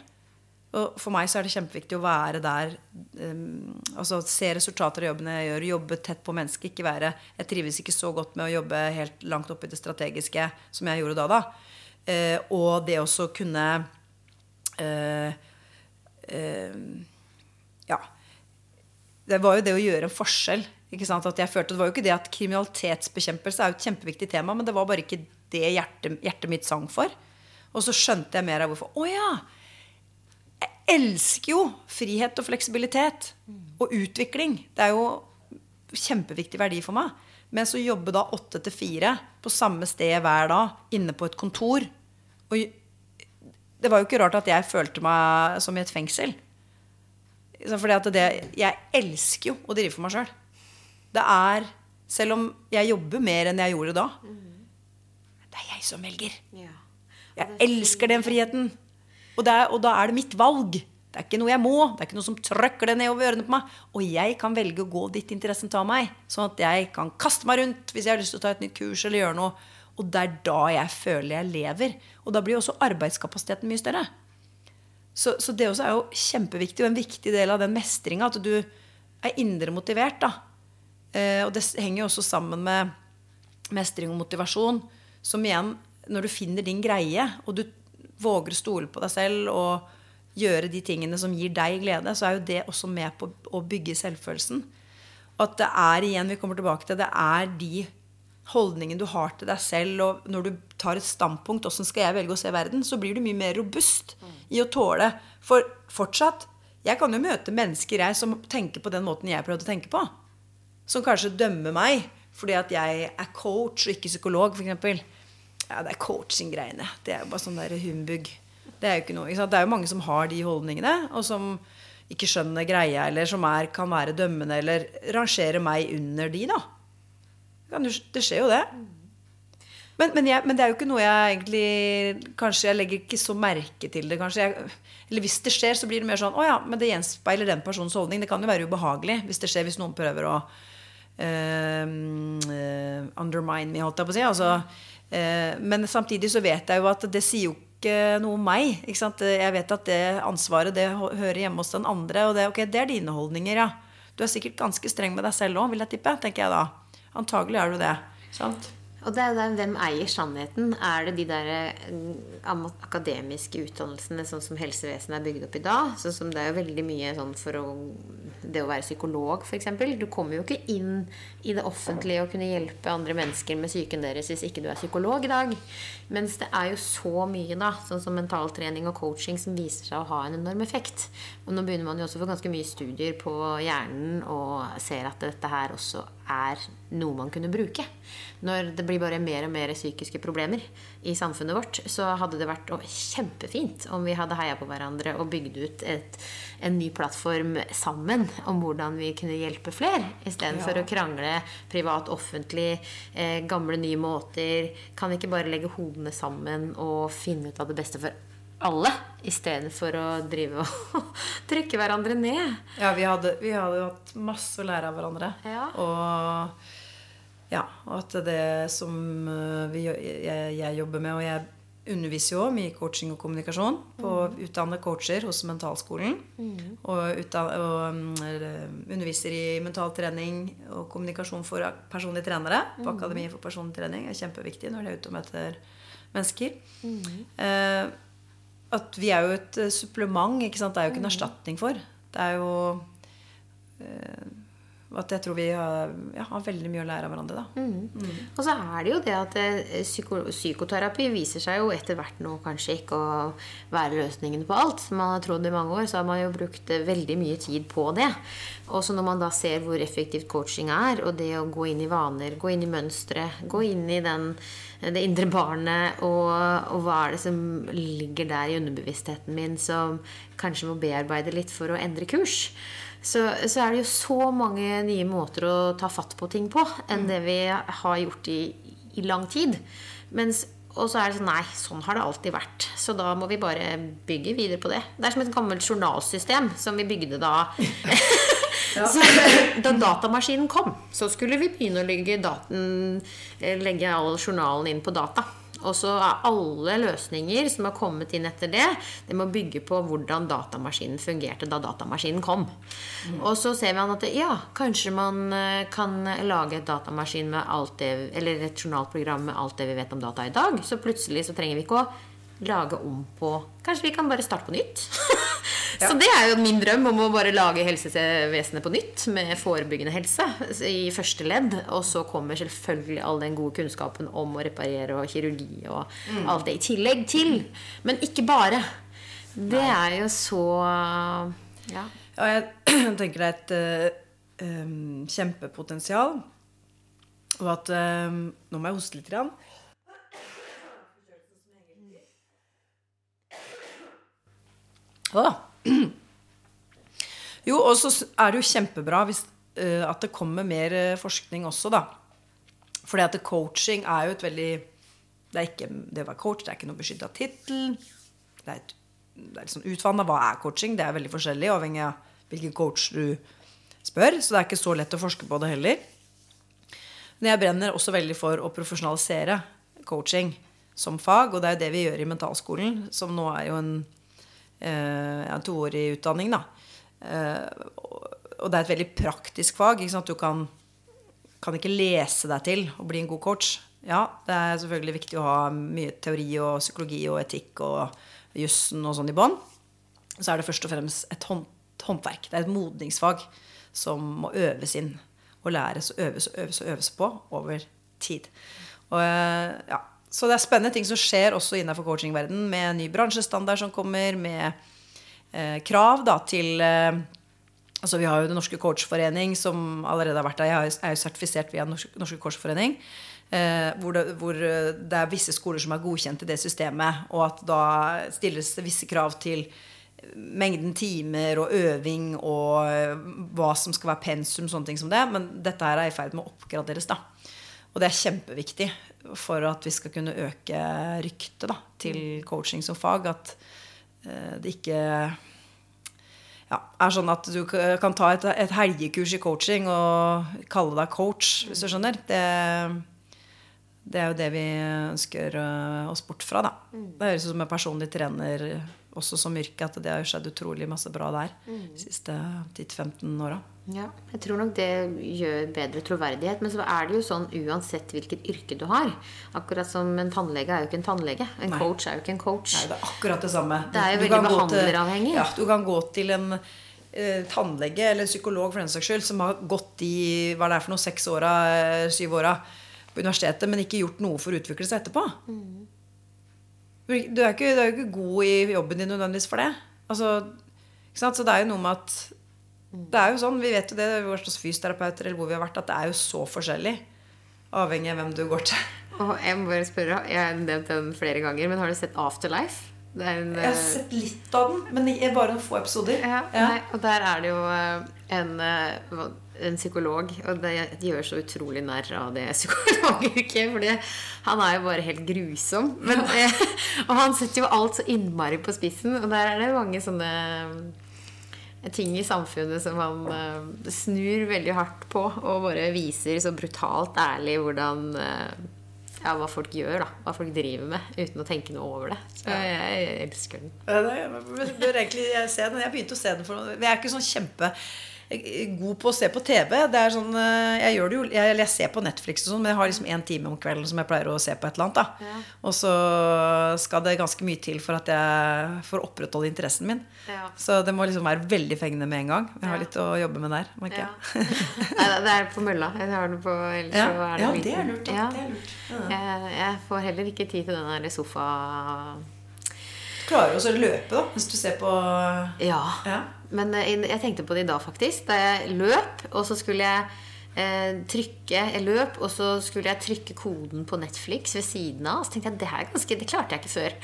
Og for meg så er det kjempeviktig å være der. Um, altså Se resultater av jobben jeg gjør. Jobbe tett på mennesket. Ikke være Jeg trives ikke så godt med å jobbe helt langt opp i det strategiske som jeg gjorde da. da. Uh, og det også kunne uh, uh, Ja. Det var jo det å gjøre en forskjell. Ikke sant? At jeg følte, det var jo ikke det at Kriminalitetsbekjempelse er jo et kjempeviktig tema, men det var bare ikke det hjertet, hjertet mitt sang for. Og så skjønte jeg mer av hvorfor. Å ja! Elsker jo frihet og fleksibilitet og utvikling. Det er jo kjempeviktig verdi for meg. Men så jobbe da åtte til fire på samme sted hver dag, inne på et kontor. Og det var jo ikke rart at jeg følte meg som i et fengsel. Fordi at det, jeg elsker jo å drive for meg sjøl. Det er Selv om jeg jobber mer enn jeg gjorde da. Det er jeg som velger. Jeg elsker den friheten. Og, er, og, da er det mitt valg. Det er ikke noe jeg må. Det er ikke noe som trøkker det nedover ørene på meg. Og jeg kan velge å gå dit interessen tar meg. Sånn at jeg kan kaste meg rundt hvis jeg har lyst til å ta et nytt kurs eller gjøre noe. Og det er da jeg føler jeg lever. Og da blir også arbeidskapasiteten mye større. Så, så det også er jo kjempeviktig og en viktig del av den mestringa. At du er indre motivert. da. Eh, og det henger jo også sammen med mestring og motivasjon. Som igjen, når du finner din greie, og du våger å stole på deg selv og gjøre de tingene som gir deg glede, så er jo det også med på å bygge selvfølelsen. Og at det er igjen, vi kommer tilbake til, det er de holdningene du har til deg selv, og når du tar et standpunkt, åssen skal jeg velge å se verden, så blir du mye mer robust i å tåle. For fortsatt Jeg kan jo møte mennesker jeg som tenker på den måten jeg prøvde å tenke på. Som kanskje dømmer meg fordi at jeg er coach og ikke psykolog, f.eks. Ja, det er coaching-greiene. Det er jo bare sånn der humbug. Det er jo ikke noe, ikke det er jo mange som har de holdningene, og som ikke skjønner greia, eller som er, kan være dømmende, eller rangere meg under de, da. Det skjer jo det. Men, men, jeg, men, det er jo ikke noe jeg egentlig Kanskje jeg legger ikke så merke til det. jeg, Eller hvis det skjer, så blir det mer sånn Å ja, men det gjenspeiler den personens holdning. Det kan jo være ubehagelig hvis det skjer hvis noen prøver å uh, undermine me, holdt jeg på å si. Altså, men samtidig så vet jeg jo at det sier jo ikke noe om meg. Jeg vet at det ansvaret det hører hjemme hos den andre. Og det, okay, det er dine holdninger, ja. Du er sikkert ganske streng med deg selv òg, vil jeg tippe. tenker jeg da. Antagelig er du det. Sant? Og det er jo hvem eier sannheten? Er det de der eh, akademiske utdannelsene sånn som helsevesenet er bygd opp i dag? Sånn som det er jo veldig mye sånn for å Det å være psykolog, f.eks. Du kommer jo ikke inn i det offentlige og kunne hjelpe andre mennesker med psyken deres hvis ikke du er psykolog i dag. Mens det er jo så mye, da, sånn som mentaltrening og coaching, som viser seg å ha en enorm effekt. Og nå begynner man jo også å få ganske mye studier på hjernen og ser at dette her også er noe man kunne bruke. Når det blir bare mer og mer psykiske problemer i samfunnet vårt, så hadde det vært kjempefint om vi hadde heia på hverandre og bygd ut et, en ny plattform sammen om hvordan vi kunne hjelpe flere, istedenfor Ja. å krangle privat, offentlig, eh, gamle, nye måter. Kan vi ikke bare legge hodene sammen og finne ut av det beste for alle, istedenfor å drive og trykke hverandre ned? Ja, vi hadde, vi hadde hatt masse å lære av hverandre. Ja. Og ja, og at det som øh, vi, jeg, jeg jobber med Og jeg underviser jo mye i coaching og kommunikasjon på utdannede coacher hos Mentalskolen. Og, utdan- og mm, underviser i mentaltrening og kommunikasjon for personlige trenere på Akademiet for personlig trening. Er kjempeviktig når de er ute og møter mennesker. Eh, at vi er jo et eh, supplement. Ikke sant? Det er jo ikke en erstatning for. Det er jo eh, at jeg tror vi har, ja, har veldig mye å lære av hverandre. Da. Og så er det jo det at eh, psyko psykoterapi viser seg jo etter hvert nå kanskje ikke å være løsningen på alt. Som man har trodd i mange år, så har man jo brukt eh, veldig mye tid på det. Og så når man da ser hvor effektivt coaching er, og det å gå inn i vaner, gå inn i mønstre, gå inn i den, det indre barnet, og, og hva er det som ligger der i underbevisstheten min som kanskje må bearbeide litt for å endre kurs. Så, så er det jo så mange nye måter å ta fatt på ting på enn det vi har gjort i, i lang tid. Mens, og så er det sånn Nei, sånn har det alltid vært. Så da må vi bare bygge videre på det. Det er som et gammelt journalsystem som vi bygde da så, Da datamaskinen kom, så skulle vi begynne å daten, eh, legge all journalen inn på data. Og så er alle løsninger som har kommet inn etter det, det må bygge på hvordan datamaskinen fungerte da datamaskinen kom. Og så ser vi at ja, kanskje man eh, kan lage et datamaskin med alt det, eller et journalprogram med alt det vi vet om data i dag. Så plutselig så trenger vi ikke å lage om på Kanskje vi kan bare starte på nytt? Så det er jo min drøm om å bare lage helsevesenet på nytt med forebyggende helse i første ledd. Og så kommer selvfølgelig all den gode kunnskapen om å reparere og kirurgi og alt det i tillegg til. Men ikke bare. Det er jo så Ja. Ja, jeg tenker det er et uh, em, kjempepotensial. Og at em, Nå må jeg hoste litt. Grann. Å. Jo, og så er det jo kjempebra hvis, uh, at det kommer mer eh, forskning også, da. Fordi at coaching er jo et veldig Det er ikke det å være coach, det er ikke noe beskytta tittel. Det er, et, det er liksom utvanna. Hva er coaching? Det er veldig forskjellig avhengig av hvilken coach du spør. Så det er ikke så lett å forske på det heller. Men jeg brenner også veldig for å profesjonalisere coaching som fag, og det er jo det vi gjør i Mentalskolen, som nå er jo en, eh, en toårig utdanning, da. Eh, og det er et veldig praktisk fag. Ikke sant? Du kan, kan ikke lese deg til å bli en god coach. Ja, det er selvfølgelig viktig å ha mye teori og psykologi og etikk og jussen og sånn i bånn. Så er det først og fremst et håndverk. Det er et modningsfag som må øves inn. Og læres og øves og øves og øves på over tid. Og, eh, ja. Så det er spennende ting som skjer også innenfor coachingverdenen, med ny bransjestandard som kommer, med eh, krav da, til eh, Altså Vi har jo Den norske coachforening, som allerede har vært der. Jeg er jo- er sertifisert via Den norske coachforening. Eh, hvor, det, hvor eh, det er visse skoler som er godkjent i det systemet. Og at da stilles det visse krav til mengden timer og øving og eh, hva som skal være pensum, sånne ting som det. Men dette her er i ferd med å oppgraderes. da. Og det er kjempeviktig for at vi skal kunne øke ryktet til coaching som fag. At eh, det ikke ja, er sånn at du kan ta et, et helgekurs i coaching og kalle deg coach, hvis du skjønner. Det, det er jo det vi ønsker øh, oss bort fra, da. Det høres ut som en personlig trener også som yrke, at det har skjedd utrolig masse bra der de siste 10-15 åra. Ja, jeg tror nok det gjør bedre troverdighet. Men så er det jo sånn uansett hvilket yrke du har. Akkurat som en tannlege er jo ikke en tannlege. En Nei. coach er jo ikke en coach. Nei, det er akkurat det samme. Det er jo veldig behandleravhengig. Ja, du kan gå til en eh, tannlege eller en psykolog for den saks skyld som har gått i hva det er for noe, seks åra, eh, syv åra på universitetet, men ikke gjort noe for å utvikle seg etterpå. Du er ikke, du er jo ikke god i jobben din nødvendigvis for det. Altså? Så det er jo noe med at Det er jo sånn, Vi vet jo det, vi har hos fysioterapeuter eller hvor vi har vært, at det er jo så forskjellig. Avhengig av hvem du går til. Og jeg må bare spørre, jeg har nevnt den flere ganger, men har du sett Afterlife? Det er en, Jeg har eh, sett litt av den, men ikke- bare noen få episoder. Ja, Ja. Nei, og der er det jo eh, en, eh, en psykolog, og det, de gjør så utrolig narr av det psykologyrket, fordi han er jo bare helt grusom. Men, ja. og han setter jo alt så innmari på spissen, og der er det mange sånne eh, ting i samfunnet som han eh, snur veldig hardt på, og bare viser så brutalt ærlig hvordan eh, ja, hva folk gjør, da. Hva folk driver med, uten å tenke noe over det. Så jeg, jeg elsker den. Ja, det, jeg bør egentlig se den. Jeg begynte å se den for noe. Jeg er ikke sånn kjempe god på å se på TV. Det er sånn, eh, jeg gjør det jo jeg, jeg ser på Netflix og sånn, men jeg har liksom én time om kvelden som jeg pleier å se på et eller annet. da Ja. Og så skal det ganske mye til for at jeg får opprettholde interessen min. Ja. Så det må liksom være veldig fengende med en gang. Jeg har litt å jobbe med der. merker jeg. Nei, det er på mølla. Jeg har den på ellers Ja, så er det ja, det er lurt. Ja. Det er lurt. Ja. Jeg, jeg får heller ikke tid til den der sofa... Klarer jo også å løpe, da, hvis du ser på Ja. Ja. Men eh, jeg tenkte på det i dag, faktisk. Da jeg løp, og så skulle jeg eh, trykke Jeg løp, og så skulle jeg trykke koden på Netflix ved siden av. Så tenkte jeg det her er ganske Det klarte jeg ikke før.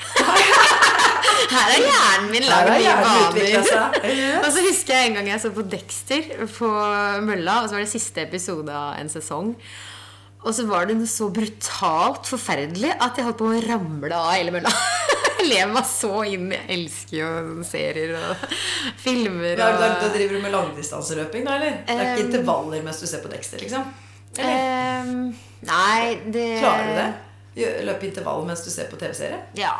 her er hjernen min lagd nye vaner. Og så husker jeg en gang jeg så på Dexter på mølla, og så var det siste episode av en sesong. Og så var det noe så brutalt forferdelig at jeg holdt på å ramle av hele mølla. Lever meg så inn. Jeg elsker jo serier og filmer. Og... da, da driver du med langdistanseløping, da, eller? Det er ikke Um, intervaller mens du ser på Dexter, liksom? Eller? Ehm, nei, det Klarer du det? Løpe intervall mens du ser på TV-serie? Ja.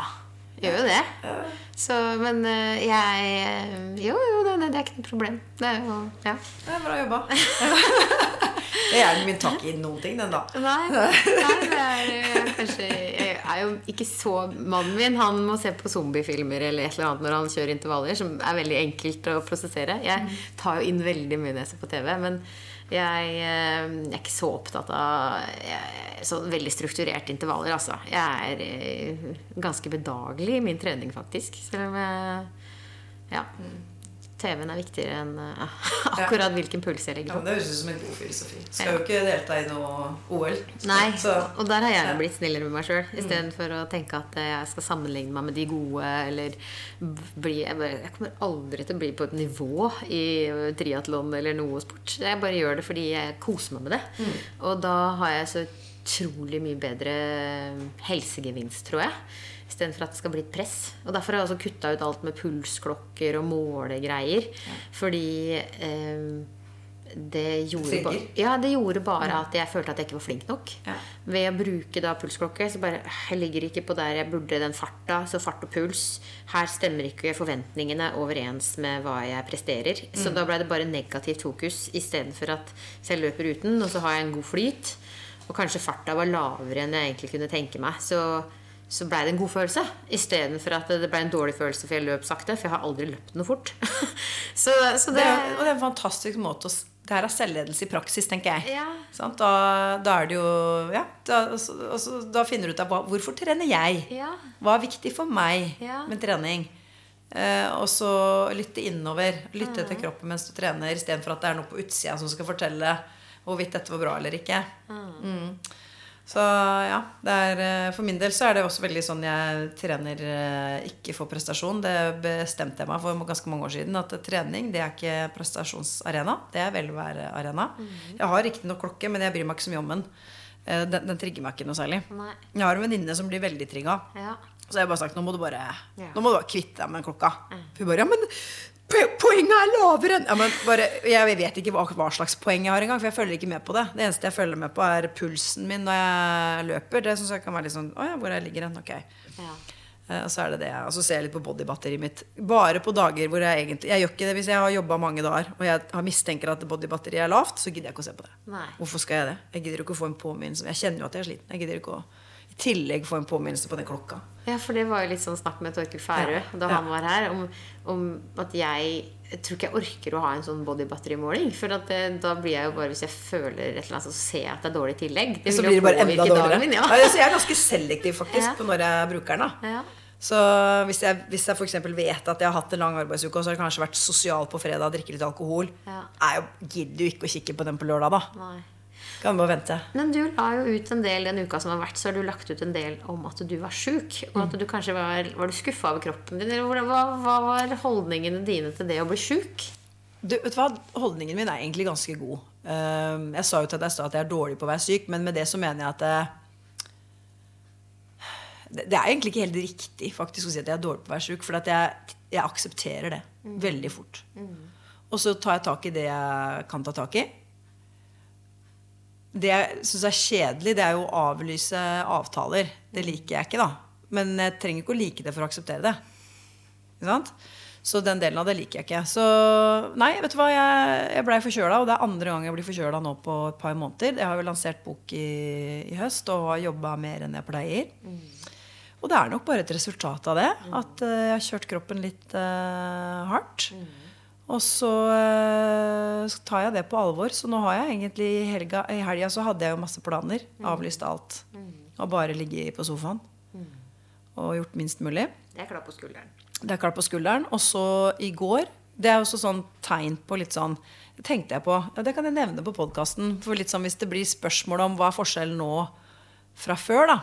Gjør jo det. Ja. Så, men eh, jeg Jo, jo, det, det er ikke noe problem. Det er jo Ja. Det er bra jobba. Det er min takk i noen ting, den, da. Nei, nei det er eh, kanskje Jeg er jo ikke så Mannen min han må se på zombiefilmer eller et eller annet når han kjører intervaller, som er veldig enkelt å prosessere. Jeg tar jo inn veldig mye når jeg ser på TV, men jeg, eh, jeg er ikke så opptatt av så veldig strukturerte intervaller, altså. Jeg er eh, ganske bedagelig i min trening, faktisk. Selv om jeg Ja. TV-en er viktigere enn uh, akkurat hvilken puls jeg Ja, legger på. det høres ut som en god filosofi. Skal jo ikke delta i noe OL. Nei, Så, og der har jeg blitt snillere med meg sjøl. Istedenfor å tenke at jeg skal sammenligne meg med de gode, eller bli Jeg, bare, jeg kommer aldri til å bli på et nivå i triatlon eller noe sport. Jeg bare gjør det fordi jeg koser meg med det. Mm. Og da har jeg så utrolig mye bedre helsegevinst, tror jeg. Istedenfor at det skal bli et press. Og Derfor har jeg også kutta ut alt med pulsklokker og målegreier. Fordi eh, det gjorde, ba ja, det gjorde bare at jeg følte at jeg ikke var flink nok. Ja. Ved å bruke da pulsklokke, så bare Jeg ligger ikke på der jeg burde den farta, så fart og puls. Her stemmer ikke forventningene overens med hva jeg presterer. Så da ble det bare negativt fokus istedenfor at jeg løper uten, og så har jeg en god flyt, og kanskje farta var lavere enn jeg egentlig kunne tenke meg, så så blei det en god følelse. Istedenfor at det ble en dårlig følelse for jeg løp sakte. For jeg har aldri løpt noe fort. så, så det, det, og det er en fantastisk måte å Det her er selvledelse i praksis, tenker jeg. Ja. Sånn, Da, da er det jo Ja, da, altså, altså, da finner du ut av hvorfor trener jeg. Ja. Hva er viktig for meg med trening? Eh, og så lytte innover. Lytte Mm. til kroppen mens du trener, istedenfor at det er noe på utsida som skal fortelle hvorvidt dette var bra eller ikke. Mm. Så ja, det er, eh, for min del så er det også veldig sånn jeg trener eh, ikke for prestasjon. Det bestemte jeg meg for ganske mange år siden. At trening det er ikke prestasjonsarena. Det er velværearena. Jeg har riktignok klokke, men jeg bryr meg ikke så mye om den. Eh, Den, den trigger meg ikke noe særlig. Nei. Jeg har en venninne som blir veldig trigga. Ja. Så jeg har bare sagt nå må du bare, Ja. nå må du bare kvitte deg med klokka. Hun bare ja, men "Po- Poenget er lavere enn ja, men bare, Jeg vet ikke hva, hva slags poeng jeg har engang, for jeg følger ikke med på det. Det eneste jeg følger med på, er pulsen min når jeg løper. Det syns jeg kan være litt sånn Å ja, hvor jeg ligger hen? Ok. Ja. Uh, Og så er det det. Og så ser jeg litt på bodybatteriet mitt. Bare på dager hvor jeg egentlig Jeg gjør ikke det hvis jeg har jobba mange dager og jeg har mistenker at bodybatteriet er lavt, så gidder jeg ikke å se på det. Nei. Hvorfor skal jeg det? Jeg gidder ikke å få en påminnelse. Jeg kjenner jo at jeg er sliten. Jeg gidder ikke å i tillegg få en påminnelse på den klokka. Ja, for det var jo litt sånn snakk med Torkel Færø Ja, da ja. han var her, om, om at jeg jeg tror ikke jeg orker å ha en sånn bodybatterimåling. For det, da blir jeg jo bare Hvis jeg føler et eller annet, så ser jeg at det er dårlig i tillegg. Det Så blir det bare enda dårligere. dagen ja. Ja, så jeg er ganske selektiv faktisk Ja. på når jeg bruker den. da Ja. Så hvis jeg, hvis jeg eksempel vet at jeg har hatt en lang arbeidsuke, og så har jeg kanskje vært sosial på fredag drikke litt alkohol, Ja. jeg gidder jo ikke å kikke på den på lørdag, da. Nei. Kan bare vente. Men du la jo ut en del den uka som har vært, så har du lagt ut en del om at du var sjuk. Og at du kanskje var, var du skuffa over kroppen din. Eller hva, hva var holdningene dine til det å bli sjuk? Du, vet du hva? Holdningen min er egentlig ganske god. Ehm, jeg sa jo til deg i stad at jeg er dårlig på å være syk, men med det så mener jeg at det, det, er egentlig ikke helt riktig faktisk å si at jeg er dårlig på å være syk, for jeg, jeg aksepterer det veldig fort. Og så tar jeg tak i det jeg kan ta tak i. Det jeg syns er kjedelig, det er jo å avlyse avtaler. Det liker jeg ikke, da. Men jeg trenger ikke å like det for å akseptere det. Ikke sant? Så den delen av det liker jeg ikke. Så nei, vet du hva, jeg, jeg blei forkjøla, og det er andre gang jeg blir forkjøla nå på et par måneder. Jeg har jo lansert bok i, i høst og har jobba mer enn jeg pleier. Og det er nok bare et resultat av det. At eh, jeg har kjørt kroppen litt uh, hardt. Og så eh, tar jeg det på alvor. Så nå har jeg egentlig i helga I helga så hadde jeg jo masse planer. Avlyst alt. Og bare ligge på sofaen. Og gjort minst mulig. Det er klapp på skulderen. Det er klart på skulderen. Og så i går Det er også sånn tegn på litt sånn tenkte jeg på. Ja, det kan jeg nevne på podkasten. For litt sånn hvis det blir spørsmål om hva er forskjellen nå fra før, da.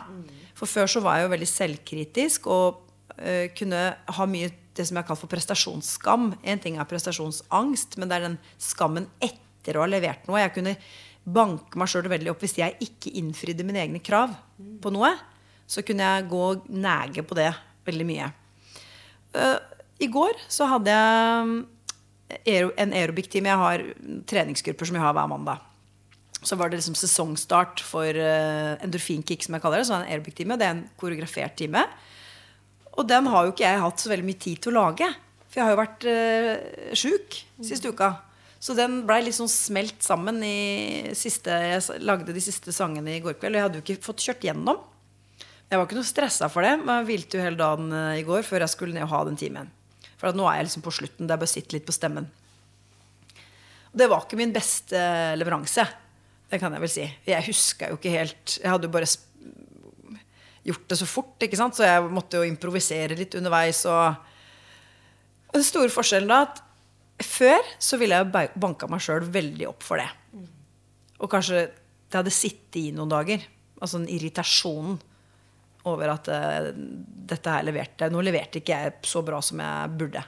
For før så var jeg jo veldig selvkritisk og uh, kunne ha mye det som jeg kaller for prestasjonsskam. En ting er prestasjonsangst, men det er den skammen etter å ha levert noe. Jeg kunne banke meg sjøl veldig opp hvis jeg ikke innfridde mine egne krav på noe. Så kunne jeg gå og nege på det veldig mye. Eh, I går så hadde jeg en aerobic-time. Jeg har treningsgrupper som jeg har hver mandag. Så var det liksom sesongstart for uh, endorfinkick, som jeg kaller det. Så en aerobic-time. Det er en koreografert time. Og den har jo ikke jeg hatt så veldig mye tid til å lage. For jeg har jo vært uh, sjuk siste uka. Så den blei litt sånn smelt sammen i siste Jeg lagde de siste sangene i går kveld, og jeg hadde jo ikke fått kjørt gjennom. Jeg var ikke noe stressa for det, men jeg hvilte jo hele dagen eh, i går før jeg skulle ned og ha den timen. For nå er jeg liksom på slutten. Det er bare å sitte litt på stemmen. Det var ikke min beste leveranse. Det kan jeg vel si. Jeg huska jo ikke helt Jeg hadde jo bare gjort det så fort, ikke sant? så jeg måtte jo improvisere litt underveis. Og den store forskjellen da at før så ville jeg ba- banka meg sjøl veldig opp for det. Og kanskje det hadde sittet i noen dager. Altså den irritasjonen over at uh, dette her leverte Nå leverte ikke jeg så bra som jeg burde.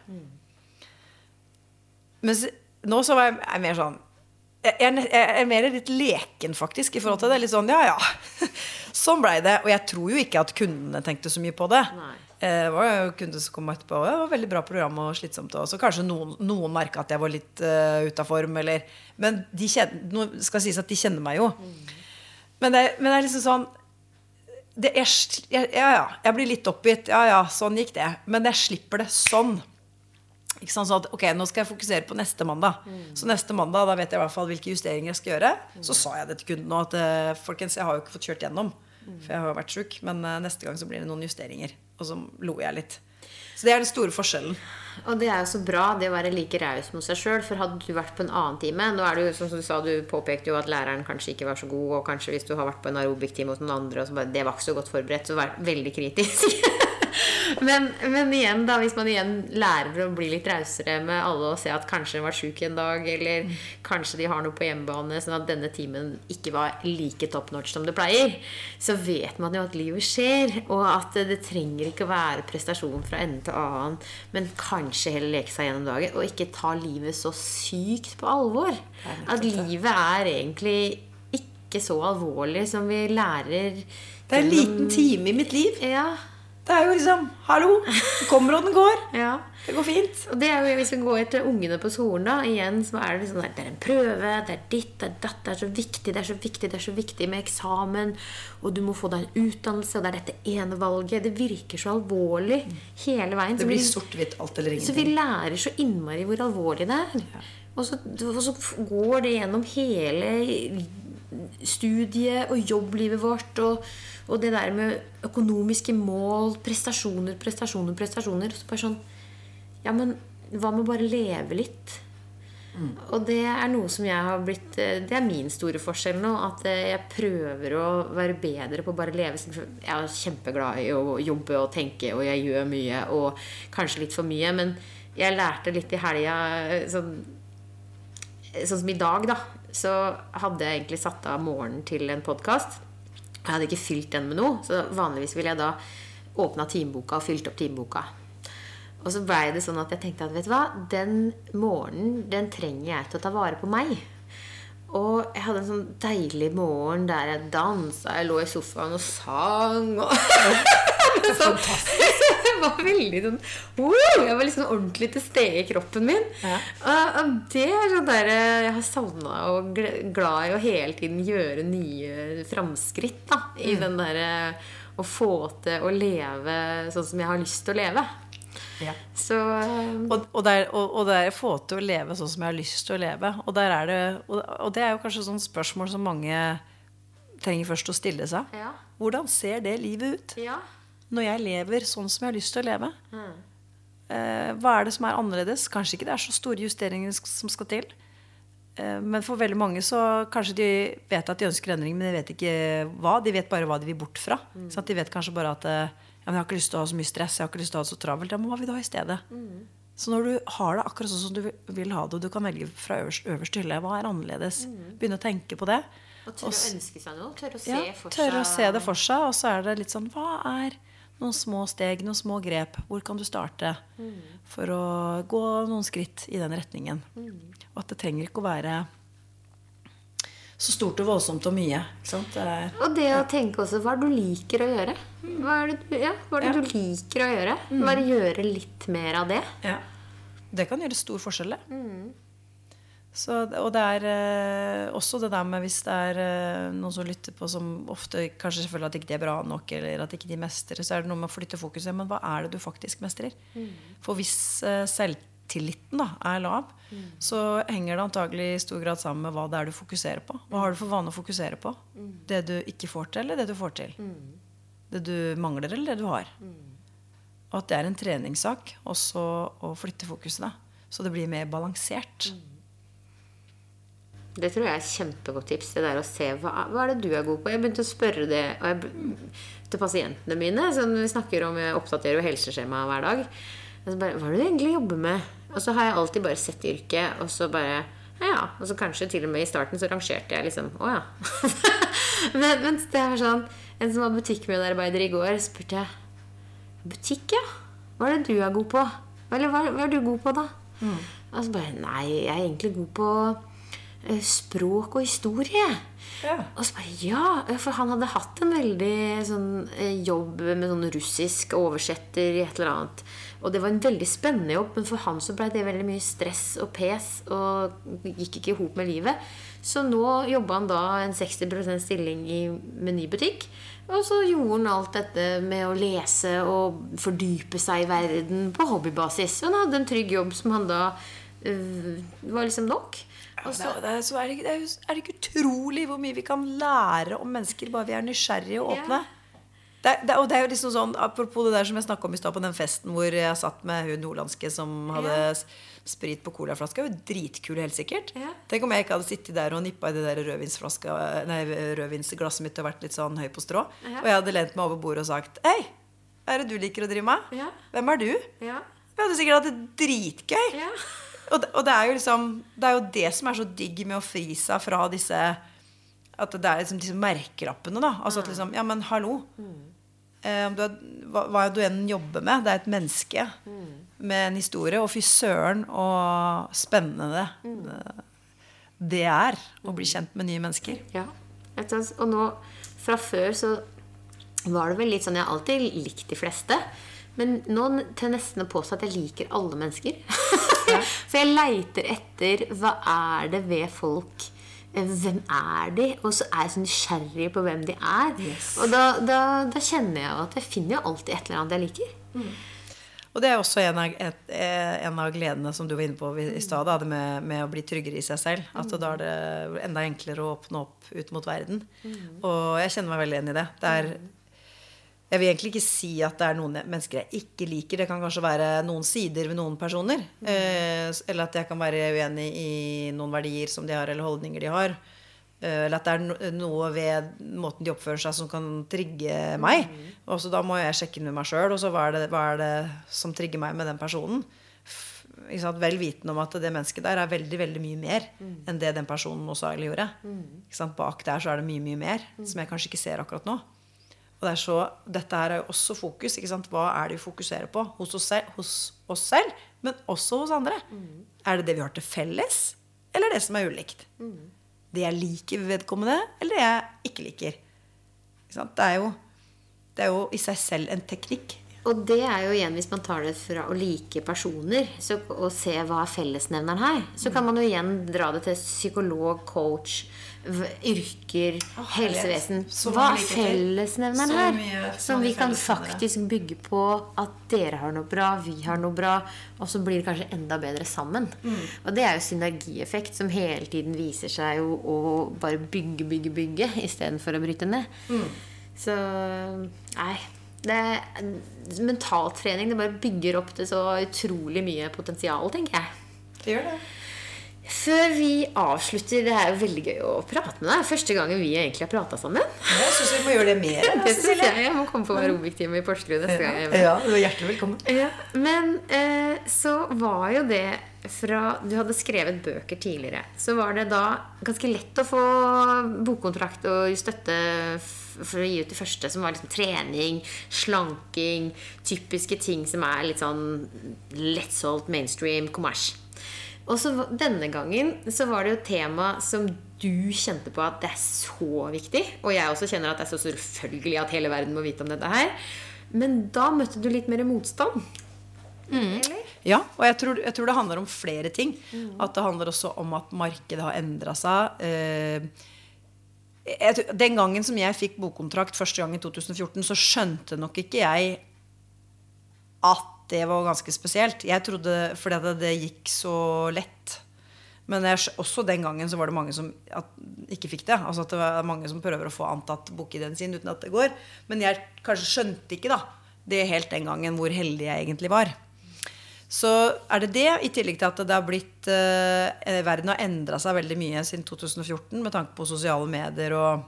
Mens nå så var jeg, jeg mer sånn jeg er mer litt leken, faktisk, i forhold til det. Litt sånn, ja, ja. Sånn blei det. Og jeg tror jo ikke at kundene tenkte så mye på det. Nei. Eh, Det var jo kunder som kom etterpå. Det var veldig bra program og slitsomt. Og så kanskje noen, noen merka at jeg var litt uh, ute av form. Eller, men de kjenner, nå skal sies at de kjenner meg jo. Men, det, men det er liksom sånn det er, Ja, ja, jeg blir litt oppgitt. Ja, ja, sånn gikk det. Men jeg slipper det sånn. Ikke sant? Så at, ok, nå skal jeg fokusere på neste mandag. Så neste mandag da vet jeg i hvert fall hvilke justeringer jeg skal gjøre. Så sa jeg det til kunden nå at eh, folkens, jeg har jo ikke fått kjørt gjennom. For jeg har vært sjuk. Men eh, neste gang så blir det noen justeringer. Og så lo jeg litt. Så det er den store forskjellen. Og det er jo så bra det å være like raus mot seg sjøl. For hadde du vært på en annen time Nå er det jo som du sa, du påpekte jo at læreren kanskje ikke var så god, og kanskje hvis du har vært på en aerobic-time hos noen andre, og så bare, det var ikke så godt forberedt, så vær veldig kritisk. men, men igjen, da, hvis man igjen lærer å bli litt rausere med alle og se at kanskje de var sjuk en dag, eller kanskje de har noe på hjemmebane, sånn at denne timen ikke var like top notch som det pleier, så vet man jo at livet skjer, og at det trenger ikke å være prestasjon fra ende til annen, men kanskje heller leke seg gjennom dagen, og ikke ta livet så sykt på alvor. At livet er egentlig ikke så alvorlig som vi lærer Det er en liten time i mitt liv. Ja. Det er jo liksom Hallo! Den kommer og den går. Ja. Det går fint. Og det er jo Hvis vi går til ungene på skolen, da, igjen, så er det sånn der, det er en prøve, det er ditt, det er datt, det er så viktig, det er så viktig, det er så viktig med eksamen, og du må få deg en utdannelse, og det er dette ene valget. Det virker så alvorlig hele veien. Det blir vi- sort-hvitt alt eller Så vi lærer så innmari hvor alvorlig det er. Og, så, og så går det gjennom hele studiet og jobblivet vårt. Og, og det der med økonomiske mål, prestasjoner, prestasjoner, prestasjoner. Så bare sånn Ja, men hva med bare leve litt? Og det er noe som jeg har blitt eh, Det er min store forskjell nå. At eh, jeg prøver å være bedre på å bare leve. Jeg er kjempeglad i å jobbe og tenke, og jeg gjør mye. Og kanskje litt for mye. Men jeg lærte litt i helga eh, sånn, sånn som i dag, da. Så hadde jeg egentlig satt av morgenen til en podkast. Jeg hadde ikke fylt den med noe. Så vanligvis ville jeg da åpna timeboka og fylt opp timeboka. Og så blei det sånn at jeg tenkte at vet du hva, den morgenen den trenger jeg til å ta vare på meg. Og jeg hadde en sånn deilig morgen der jeg dansa, jeg lå i sofaen og sang. Og sånn, jeg var veldig sånn wow, Jeg var liksom ordentlig til stede i kroppen min. Ja. Og, og det er sånn der jeg har savna og glad i å hele tiden gjøre nye framskritt da, i den derre å få til å leve sånn som jeg har lyst til å leve. Ja. Så Og, og, der, og, og det er få til å leve sånn som jeg har lyst til å leve. Og, der er det, og det er jo kanskje sånn spørsmål som mange trenger først å stille seg. Ja. Hvordan ser det livet ut Ja. Når jeg lever sånn som jeg har lyst til å leve? Mm. Eh, hva er det som er annerledes? Kanskje ikke det er så store justeringer som skal til. Eh, men for veldig mange så kanskje de vet at de ønsker endring, men de vet ikke hva. De vet bare hva de vil bort fra. Så at de vet kanskje bare at eh, ja, men jeg har ikke lyst til å ha så mye stress, jeg har ikke lyst til å ha det så travelt. Ja, men hva vil du ha i stedet? Så når du har det akkurat sånn som du vil- ha det, og du kan velge fra øverst, øverste hylle, hva er annerledes? Begynne å tenke på det. Og tørre å ønske seg noe. Tørre å se Ja, for tørre å se det for seg. Og så er det litt sånn Hva er noen små steg, noen små grep? Hvor kan du starte for å gå noen skritt i den retningen? Og at det trenger ikke å være så stort og voldsomt og mye. Sant? Det er, Og det å tenke også hva er det du liker å gjøre. Hva er det, du- ja, hva er det Ja. du liker å gjøre? Bare gjøre litt mer av det. ja. det kan gjøre stor forskjell, det. Så, og det er eh, også det der med hvis det er eh, noen som lytter på som ofte kanskje føler at ikke det er bra nok, eller at ikke de mestrer, så er det noe med å flytte fokuset. Men hva er det du faktisk mestrer? For hvis eh, selvtilliten da, er lav, så henger det antagelig i stor grad sammen med hva det er du fokuserer på. Hva har du for vane å fokusere på? Det du ikke får til, eller det du får til? Det du mangler, eller det du har? Og at det er en treningssak også å flytte fokuset. da Så det blir mer balansert. Det tror jeg er et kjempegodt tips. Det der å se hva, hva er det du er god på. Jeg begynte å spørre det jeg, til pasientene mine. Sånn, vi snakker om Jeg oppdaterer jo helseskjema hver dag. Bare, Hva er det du egentlig jobber med? Og så har jeg alltid bare sett yrket, og så bare ja, ja. Og så kanskje til og med i starten så rangerte jeg liksom Å ja. men, men det er sånn En som var butikkmedarbeider i går, spurte jeg Butikk, ja? Hva er det du er god på? Eller hva, hva er du god på, da? Og så bare Nei, jeg er egentlig god på språk og historie. Ja. Og så bare ja, for han hadde hatt en veldig sånn eh, jobb med sånn russisk oversetter i et eller annet. Og det var en veldig spennende jobb, men for han så ble det veldig mye stress og pes og gikk ikke i hop med livet. Så nå jobba han da en 60% stilling i menybutikk. Og så gjorde han alt dette med å lese og fordype seg i verden på hobbybasis. Og han hadde en trygg jobb som han da øh, var liksom nok. Og så, er, det, så er, det, det er, er det ikke utrolig hvor mye vi kan lære om mennesker bare vi er nysgjerrige og åpne? Det, det, og det er jo liksom sånn, Apropos det der som jeg snakka om i stad på den festen hvor jeg satt med hun nordlandske som hadde Ja. sprit på colaflaska. Det var jo Dritkul, helt sikkert. Ja. Tenk om jeg ikke hadde sittet der og nippa i det der Nei, rødvinsglasset mitt og vært litt sånn høy på strå. Ja. Og jeg hadde lent meg over bordet og sagt Hei, hva er det du liker å drive med? Hvem er du? Vi hadde sikkert hatt det dritgøy. Og det, og det er jo liksom Det er jo det som er så digg med å fri seg fra disse At det er liksom disse merkelappene, da. Altså at liksom Ja, men hallo. Eh, du er, hva, hva du enn jobber med. Det er et menneske med en historie. Og fy søren og spennende det, det er å bli kjent med nye mennesker. Ja. Og nå, fra før så var det vel litt sånn Jeg har alltid likt de fleste. Men nå til nesten å påstå at jeg liker alle mennesker. For jeg leiter etter hva er det ved folk eh, hvem er de? Og så er jeg så nysgjerrig på hvem de er. Yes. Og da, da, da kjenner jeg at jeg finner jo alltid et eller annet jeg liker. Og det er også en av, et, eh, en av gledene som du var inne på i stad, det med, med å bli tryggere i seg selv. At da er det enda enklere å åpne opp ut mot verden. Og jeg kjenner meg veldig igjen i det. det er, jeg vil egentlig ikke si at det er noen mennesker jeg ikke liker. Det kan kanskje være noen sider ved noen personer. Eh, eller at jeg kan være uenig i noen verdier som de har, eller holdninger de har. Eh, Eller at det er noe ved måten de oppfører seg som kan trigge meg. Og så da må jeg sjekke med meg sjøl. Og så hva er, det, hva er det som trigger meg med den personen? Vel vitende om at det mennesket der er veldig veldig mye mer enn det den personen også gjorde. Sant? Bak der så er det mye mye mer som jeg kanskje ikke ser akkurat nå. Og det er så, dette her er jo også fokus. Ikke sant? Hva er det vi fokuserer på hos oss, selv, hos oss selv, men også hos andre? Er det det vi har til felles, eller det som er ulikt? Det jeg liker ved vedkommende, eller det jeg ikke liker? Ikke sant? Det, er jo, det er jo i seg selv en teknikk. Og det er jo igjen, hvis man tar det fra å like personer så, og se hva er fellesnevneren her, så kan man jo igjen dra det til psykolog, coach, yrker, helsevesen. Hva er fellesnevneren her? Som vi kan faktisk bygge på at dere har noe bra, vi har noe bra, og så blir det kanskje enda bedre sammen. Mm. Og det er jo synergieffekt som hele tiden viser seg jo å bare bygge, bygge, bygge istedenfor å bryte ned. Mm. Så nei. Det, mentaltrening det bare bygger opp til så utrolig mye potensial, tenker jeg. Det gjør det. Før vi avslutter Det er jo veldig gøy å prate med deg. Første gangen vi egentlig har prata sammen. Jeg syns vi må gjøre det mer. Det synes jeg. Jeg må komme på aerobic-time i Porsgrunn neste gang. er. Ja, du er hjertelig velkommen. Ja, men eh, så var jo det fra Du hadde skrevet bøker tidligere. Så var det da ganske lett å få bokkontrakt og støtte for å gi ut de første, som var liksom trening, slanking, typiske ting som er litt sånn lettsolgt, mainstream, kommers. Og så denne gangen så var det jo tema som du kjente på at det er så viktig. Og jeg også kjenner at det er så selvfølgelig at hele verden må vite om dette her. Men da møtte du litt mer motstand. Eller? Ja, og jeg tror, jeg tror det handler om flere ting. At det handler også om at markedet har endra seg. Eh, jeg, den gangen som jeg fikk bokkontrakt første gang i 2014, så skjønte nok ikke jeg at det var ganske spesielt. Jeg trodde fordi det, det gikk så lett. Men jeg, også den gangen så var det mange som at, ikke fikk det. Altså at det var mange som prøver å få antatt bokideen sin uten at det går. Men jeg kanskje skjønte ikke da det helt den gangen hvor heldig jeg egentlig var. Så er det det, i tillegg til at det har blitt eh, Verden har endra seg veldig mye siden 2014 med tanke på sosiale medier og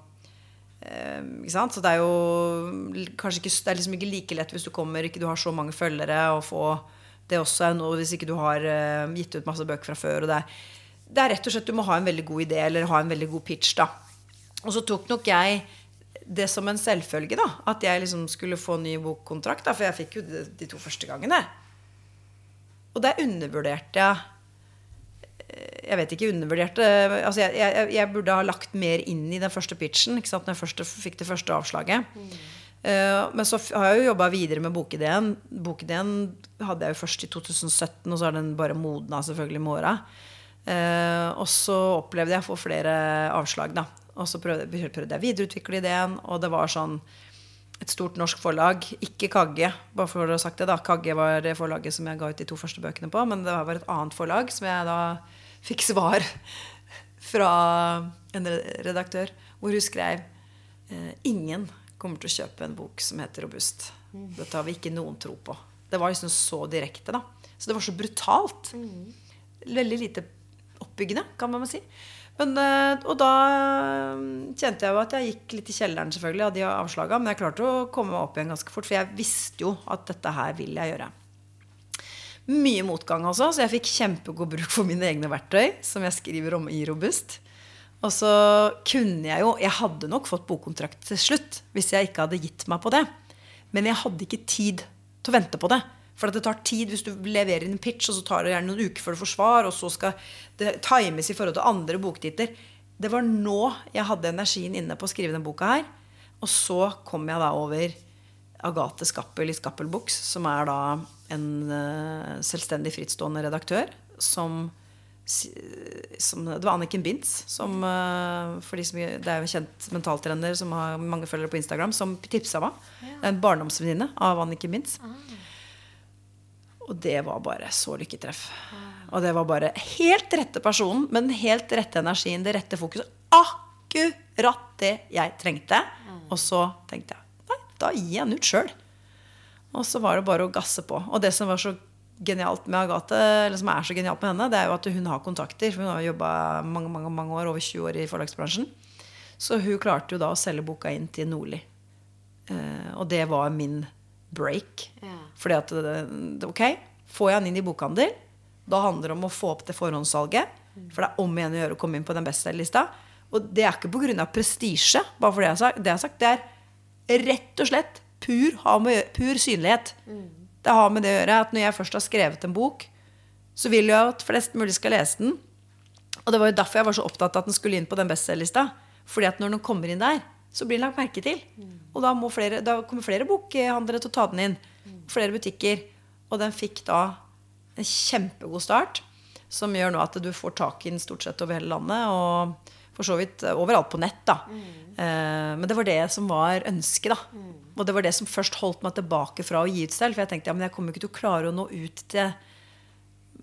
eh, ikke sant? Så det er jo kanskje ikke Det er liksom ikke like lett hvis du kommer ikke du har så mange følgere, å få det også er noe hvis ikke du har eh, gitt ut masse bøker fra før. Og det, er, det er rett og slett du må ha en veldig god idé eller ha en veldig god pitch. da Og så tok nok jeg det som en selvfølge, da. At jeg liksom skulle få ny bokkontrakt. Da, for jeg fikk jo de, de to første gangene. Og der undervurderte jeg eh, Jeg vet ikke, undervurderte altså jeg, jeg, jeg burde ha lagt mer inn i den første pitchen ikke sant, når jeg først fikk det første avslaget. Eh, men så har jeg jo jobba videre med bokideen. Bokideen hadde jeg jo først i 2017, og så har den bare modna selvfølgelig med åra. Uh, og så opplevde jeg å få flere avslag, da. Og så prøvde, prøvde jeg å videreutvikle ideen, og det var sånn et stort norsk forlag, ikke Kagge. bare for å ha sagt det da, Kagge var det forlaget som jeg ga ut de to første bøkene på. Men det var et annet forlag som jeg da fikk svar fra en redaktør, hvor hun skrev eh, Ingen kommer til å kjøpe en bok som heter Robust. Dette har vi ikke noen tro på. Det var liksom så direkte, da. Så det var så brutalt. Veldig lite oppbyggende, kan man si. Men, eh, og da eh, kjente jeg jo at jeg gikk litt i kjelleren selvfølgelig av de avslaga. Men jeg klarte å komme meg opp igjen ganske fort, for jeg visste jo at dette her vil jeg gjøre. Mye motgang også, så jeg fikk kjempegod bruk for mine egne verktøy, som jeg skriver om i Robust. Og så kunne jeg jo Jeg hadde nok fått bokkontrakt til slutt hvis jeg ikke hadde gitt meg på det. Men jeg hadde ikke tid til å vente på det. For at det tar tid hvis du leverer inn en pitch, og så tar det gjerne noen uker før du får svar, og så skal det times i forhold til andre boktitler. Det var nå jeg hadde energien inne på å skrive den boka her. Og så kom jeg da over Agathe Skappel i Skappel Books, som er da en uh, selvstendig frittstående redaktør som, som Det var Anniken Bintz, som uh, for de som, Det er jo en kjent mentaltrener som har mange følgere på Instagram, som tipsa meg. Ja. En barndomsvenninne av Anniken Bintz. Ah. Og det var bare så lykketreff. Og det var bare helt rette personen med den helt rette energien, det rette fokuset. Akkurat det jeg trengte. Ah. Og så tenkte jeg nei, da gir jeg den ut sjøl. Og så var det bare å gasse på. Og det som var så genialt med Agathe, eller som er så genialt med henne, det er jo at hun har kontakter. For hun har jobba mange, mange, mange år, over 20 år i forlagsbransjen. Så hun klarte jo da å selge boka inn til Nordli. Eh, og det var min break. Ja. Fordi at ok, får jeg den inn i bokhandel, da handler det om å få opp det forhåndssalget. For det er om igjen å gjøre å komme inn på den bestselgerlista. Og det er ikke pga. prestisje, bare for det jeg har sagt. Det, jeg har sagt, det er rett og slett pur, pur synlighet. Mm. Det har med det å gjøre at når jeg først har skrevet en bok, så vil jeg at flest mulig skal lese den. Og det var jo derfor jeg var så opptatt av at den skulle inn på den bestselgerlista. Fordi at når den kommer inn der, så blir den lagt merke til. Og da, flere, da, kommer flere bokhandlere til å ta den inn. Flere butikker. Og den fikk da en kjempegod start, som gjør nå at du får tak i den stort sett over hele landet. Og for så vidt overalt på nett. da. Mm. Men det var det som var ønsket. da. Mm. Og det var det som først holdt meg tilbake fra å gi ut selv. For jeg tenkte ja, men jeg kommer ikke til å klare å nå ut til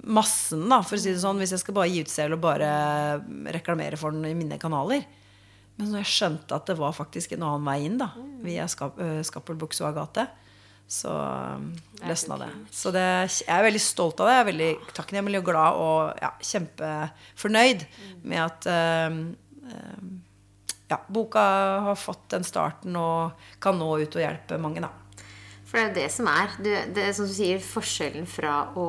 massen, da, for å si det sånn, hvis jeg skal bare gi ut selv og bare reklamere for den i mine kanaler. Men når jeg skjønte at det var faktisk en annen vei inn da, mm. via Skap og Agathe, så løsna det. Så det, jeg er veldig stolt av det. Jeg er veldig takknemlig og glad og ja, kjempefornøyd mm. med at um, ja, boka har fått den starten og kan nå ut og hjelpe mange, da. For det er jo det som er. Du, det er som du sier, forskjellen fra å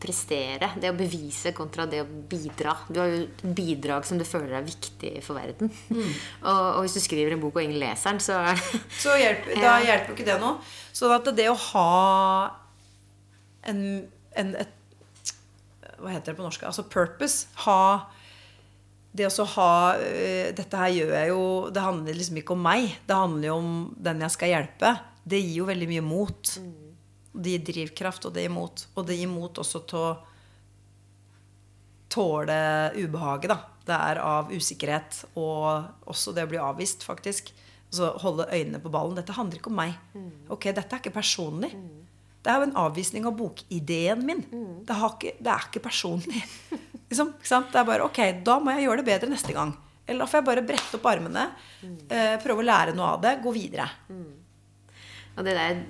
prestere, det å bevise kontra det å bidra. Du har jo et bidrag som du føler er viktig for verden. Mm. og, og, hvis du skriver en bok og ingen leser den, så Så hjelper, Da hjelper jo ikke det noe. Så at det å ha en, en et, Hva heter det på norsk? Altså purpose. Ha det å ha uh, Dette her gjør jeg jo Det handler liksom ikke om meg. Det handler jo om den jeg skal hjelpe. Det gir jo veldig mye mot. Mm. Det gir drivkraft, og det gir mot. Og det gir mot også til å tåle ubehaget, da. Det er av usikkerhet og også det å bli avvist, faktisk. Altså holde øynene på ballen. Dette handler ikke om meg. Mm. Ok, dette er ikke personlig. Mm. Det er jo en avvisning av bokideen min. Mm. Det, ikke, det, er ikke personlig. Liksom, det er bare ok, da må jeg gjøre det bedre neste gang. Eller da får jeg bare brette opp armene, eh, prøve å lære noe av det, gå videre. Mm. Og det der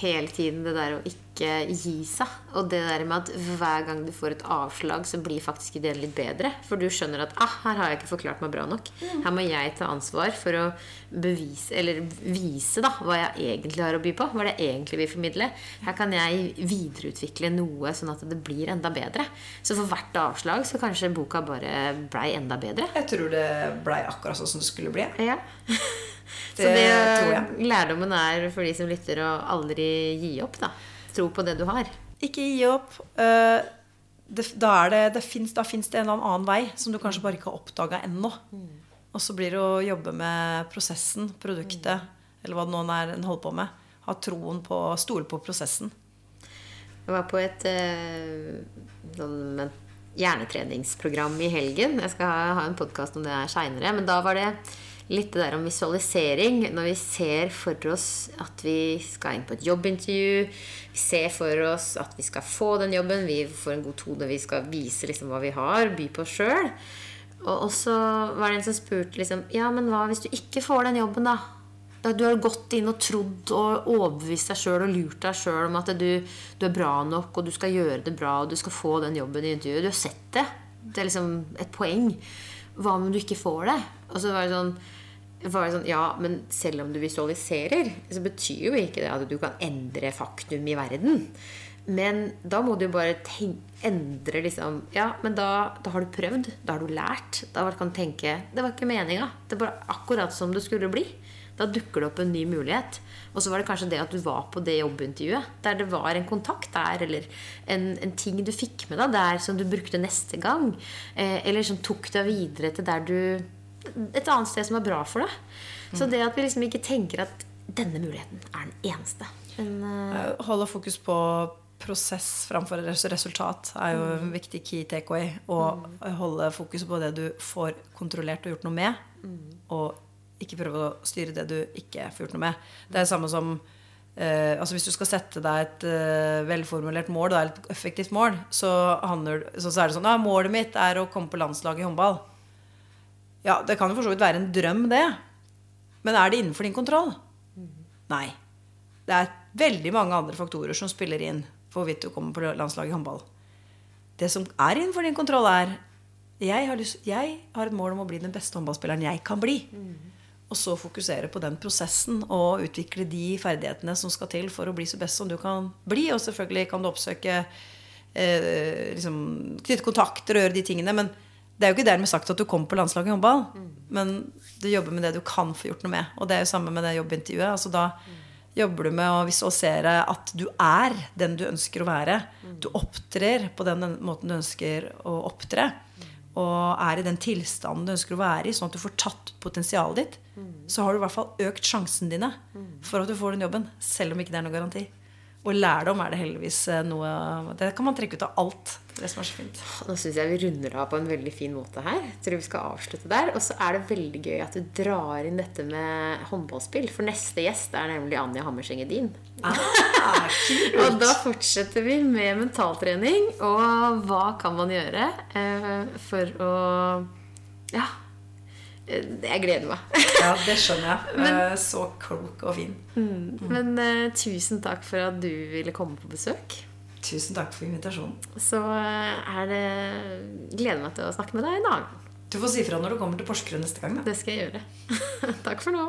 hele tiden det der å ikke gi seg. Og det der med at hver gang du får et avslag, så blir faktisk ideen litt bedre. For du skjønner at ah, her har jeg ikke forklart meg bra nok. Mm. Her må jeg ta ansvar for å bevise, eller vise da, hva jeg egentlig har å by på. Hva det jeg egentlig vil formidle. Her kan jeg videreutvikle noe sånn at det blir enda bedre. Så for hvert avslag så kanskje boka bare blei enda bedre. Jeg tror det blei akkurat sånn som det skulle bli. Ja. Så det lærdommen er for de som lytter, å aldri gi opp. da. Tro på det du har. Ikke gi opp. Uh, det, da, det, det finnes, da fins det en eller annen vei som du kanskje bare ikke har oppdaga ennå. Mm. Og så blir det å jobbe med prosessen, produktet, mm. eller hva det nå er en holder på med. Ha troen på Stole på prosessen. Jeg var på et uh, sånn hjernetreningsprogram i helgen. Jeg skal ha en podkast om det her seinere. Men da var det litt det der om visualisering. Når vi ser for oss at vi skal inn på et jobbintervju, vi ser for oss at vi skal få den jobben, vi får en god tone, vi skal vise liksom hva vi har, by på oss sjøl. Og så var det en som spurte liksom Ja, men hva hvis du ikke får den jobben, da? Du har gått inn og trodd og overbevist deg sjøl og lurt deg sjøl om at du, du, er bra nok, og du skal gjøre det bra, og du skal få den jobben i intervjuet. Du har sett det. Det er liksom et poeng. Hva om du ikke får det? Og så var det sånn sånn, ja, men selv om du visualiserer, så betyr jo ikke det at du kan endre faktum i verden. Men da må du bare tenke, endre liksom Ja, men da, da, har du prøvd. Da har du lært. Da kan du tenke Det var ikke meninga. Det var akkurat som det skulle bli. Da dukker det opp en ny mulighet. Og så var det kanskje det at du var på det jobbintervjuet. Der det var en kontakt der, eller en, en ting du fikk med deg der som du brukte neste gang. Eh, eller som tok deg videre til der du et annet sted som er bra for deg. Så det at vi liksom ikke tenker at denne muligheten er den eneste. Men, uh, Holde fokus på prosess framfor resultat er jo en viktig key takeaway. Og holde fokus på det du får kontrollert og gjort noe med. Og ikke prøve å styre det du ikke får gjort noe med. Det er det samme som eh, altså Hvis du skal sette deg et eh, velformulert mål, da, et effektivt mål, så, handler, så, så er det sånn ja, Målet mitt er å komme på landslaget i håndball. Ja, det kan jo for så vidt være en drøm, det. Men er det innenfor din kontroll? Nei. Det er veldig mange andre faktorer som spiller inn for hvorvidt du kommer på landslaget i håndball. Det som er innenfor din kontroll, er jeg har, lyst, jeg har, et mål om å bli den beste håndballspilleren jeg kan bli. Mm. Og så fokusere på den prosessen og utvikle de ferdighetene som skal til for å bli så best som du kan bli. Og selvfølgelig kan du oppsøke eh, liksom, Knytte kontakter og gjøre de tingene. Men det er jo ikke dermed sagt at du kommer på landslaget i håndball. Mm. Men du jobber med det du kan få gjort noe med. Og det er jo samme med det jobbintervjuet. altså da mm jobber du med å visualisere at du er den du ønsker å være. Du opptrer på den måten du ønsker å opptre. Og er i den tilstanden du ønsker å være i, sånn at du får tatt potensialet ditt. Så har du i hvert fall økt sjansen dine for at du får den jobben. Selv om ikke det er noen garanti. Og lærdom er det heldigvis eh, noe Det kan man trekke ut av alt. Det som er så fint. Nå syns jeg vi runder av på en veldig fin måte her. Jeg tror vi skal avslutte der. Og så er det veldig gøy at du drar inn dette med håndballspill. For neste gjest er nemlig Anja Hammerseng Edin. Ah, og da fortsetter vi med mentaltrening. Og hva kan man gjøre eh, for å ja, jeg gleder meg. ja, det skjønner jeg. Men, eh, så klok og fin. Mm, men uh, tusen takk for at du ville komme på besøk. Tusen takk for invitasjonen. Så uh, er det gleder meg til å snakke med deg en dag. Du får si fra når du kommer til Porsgrunn neste gang. Da. Det skal jeg gjøre. takk for nå.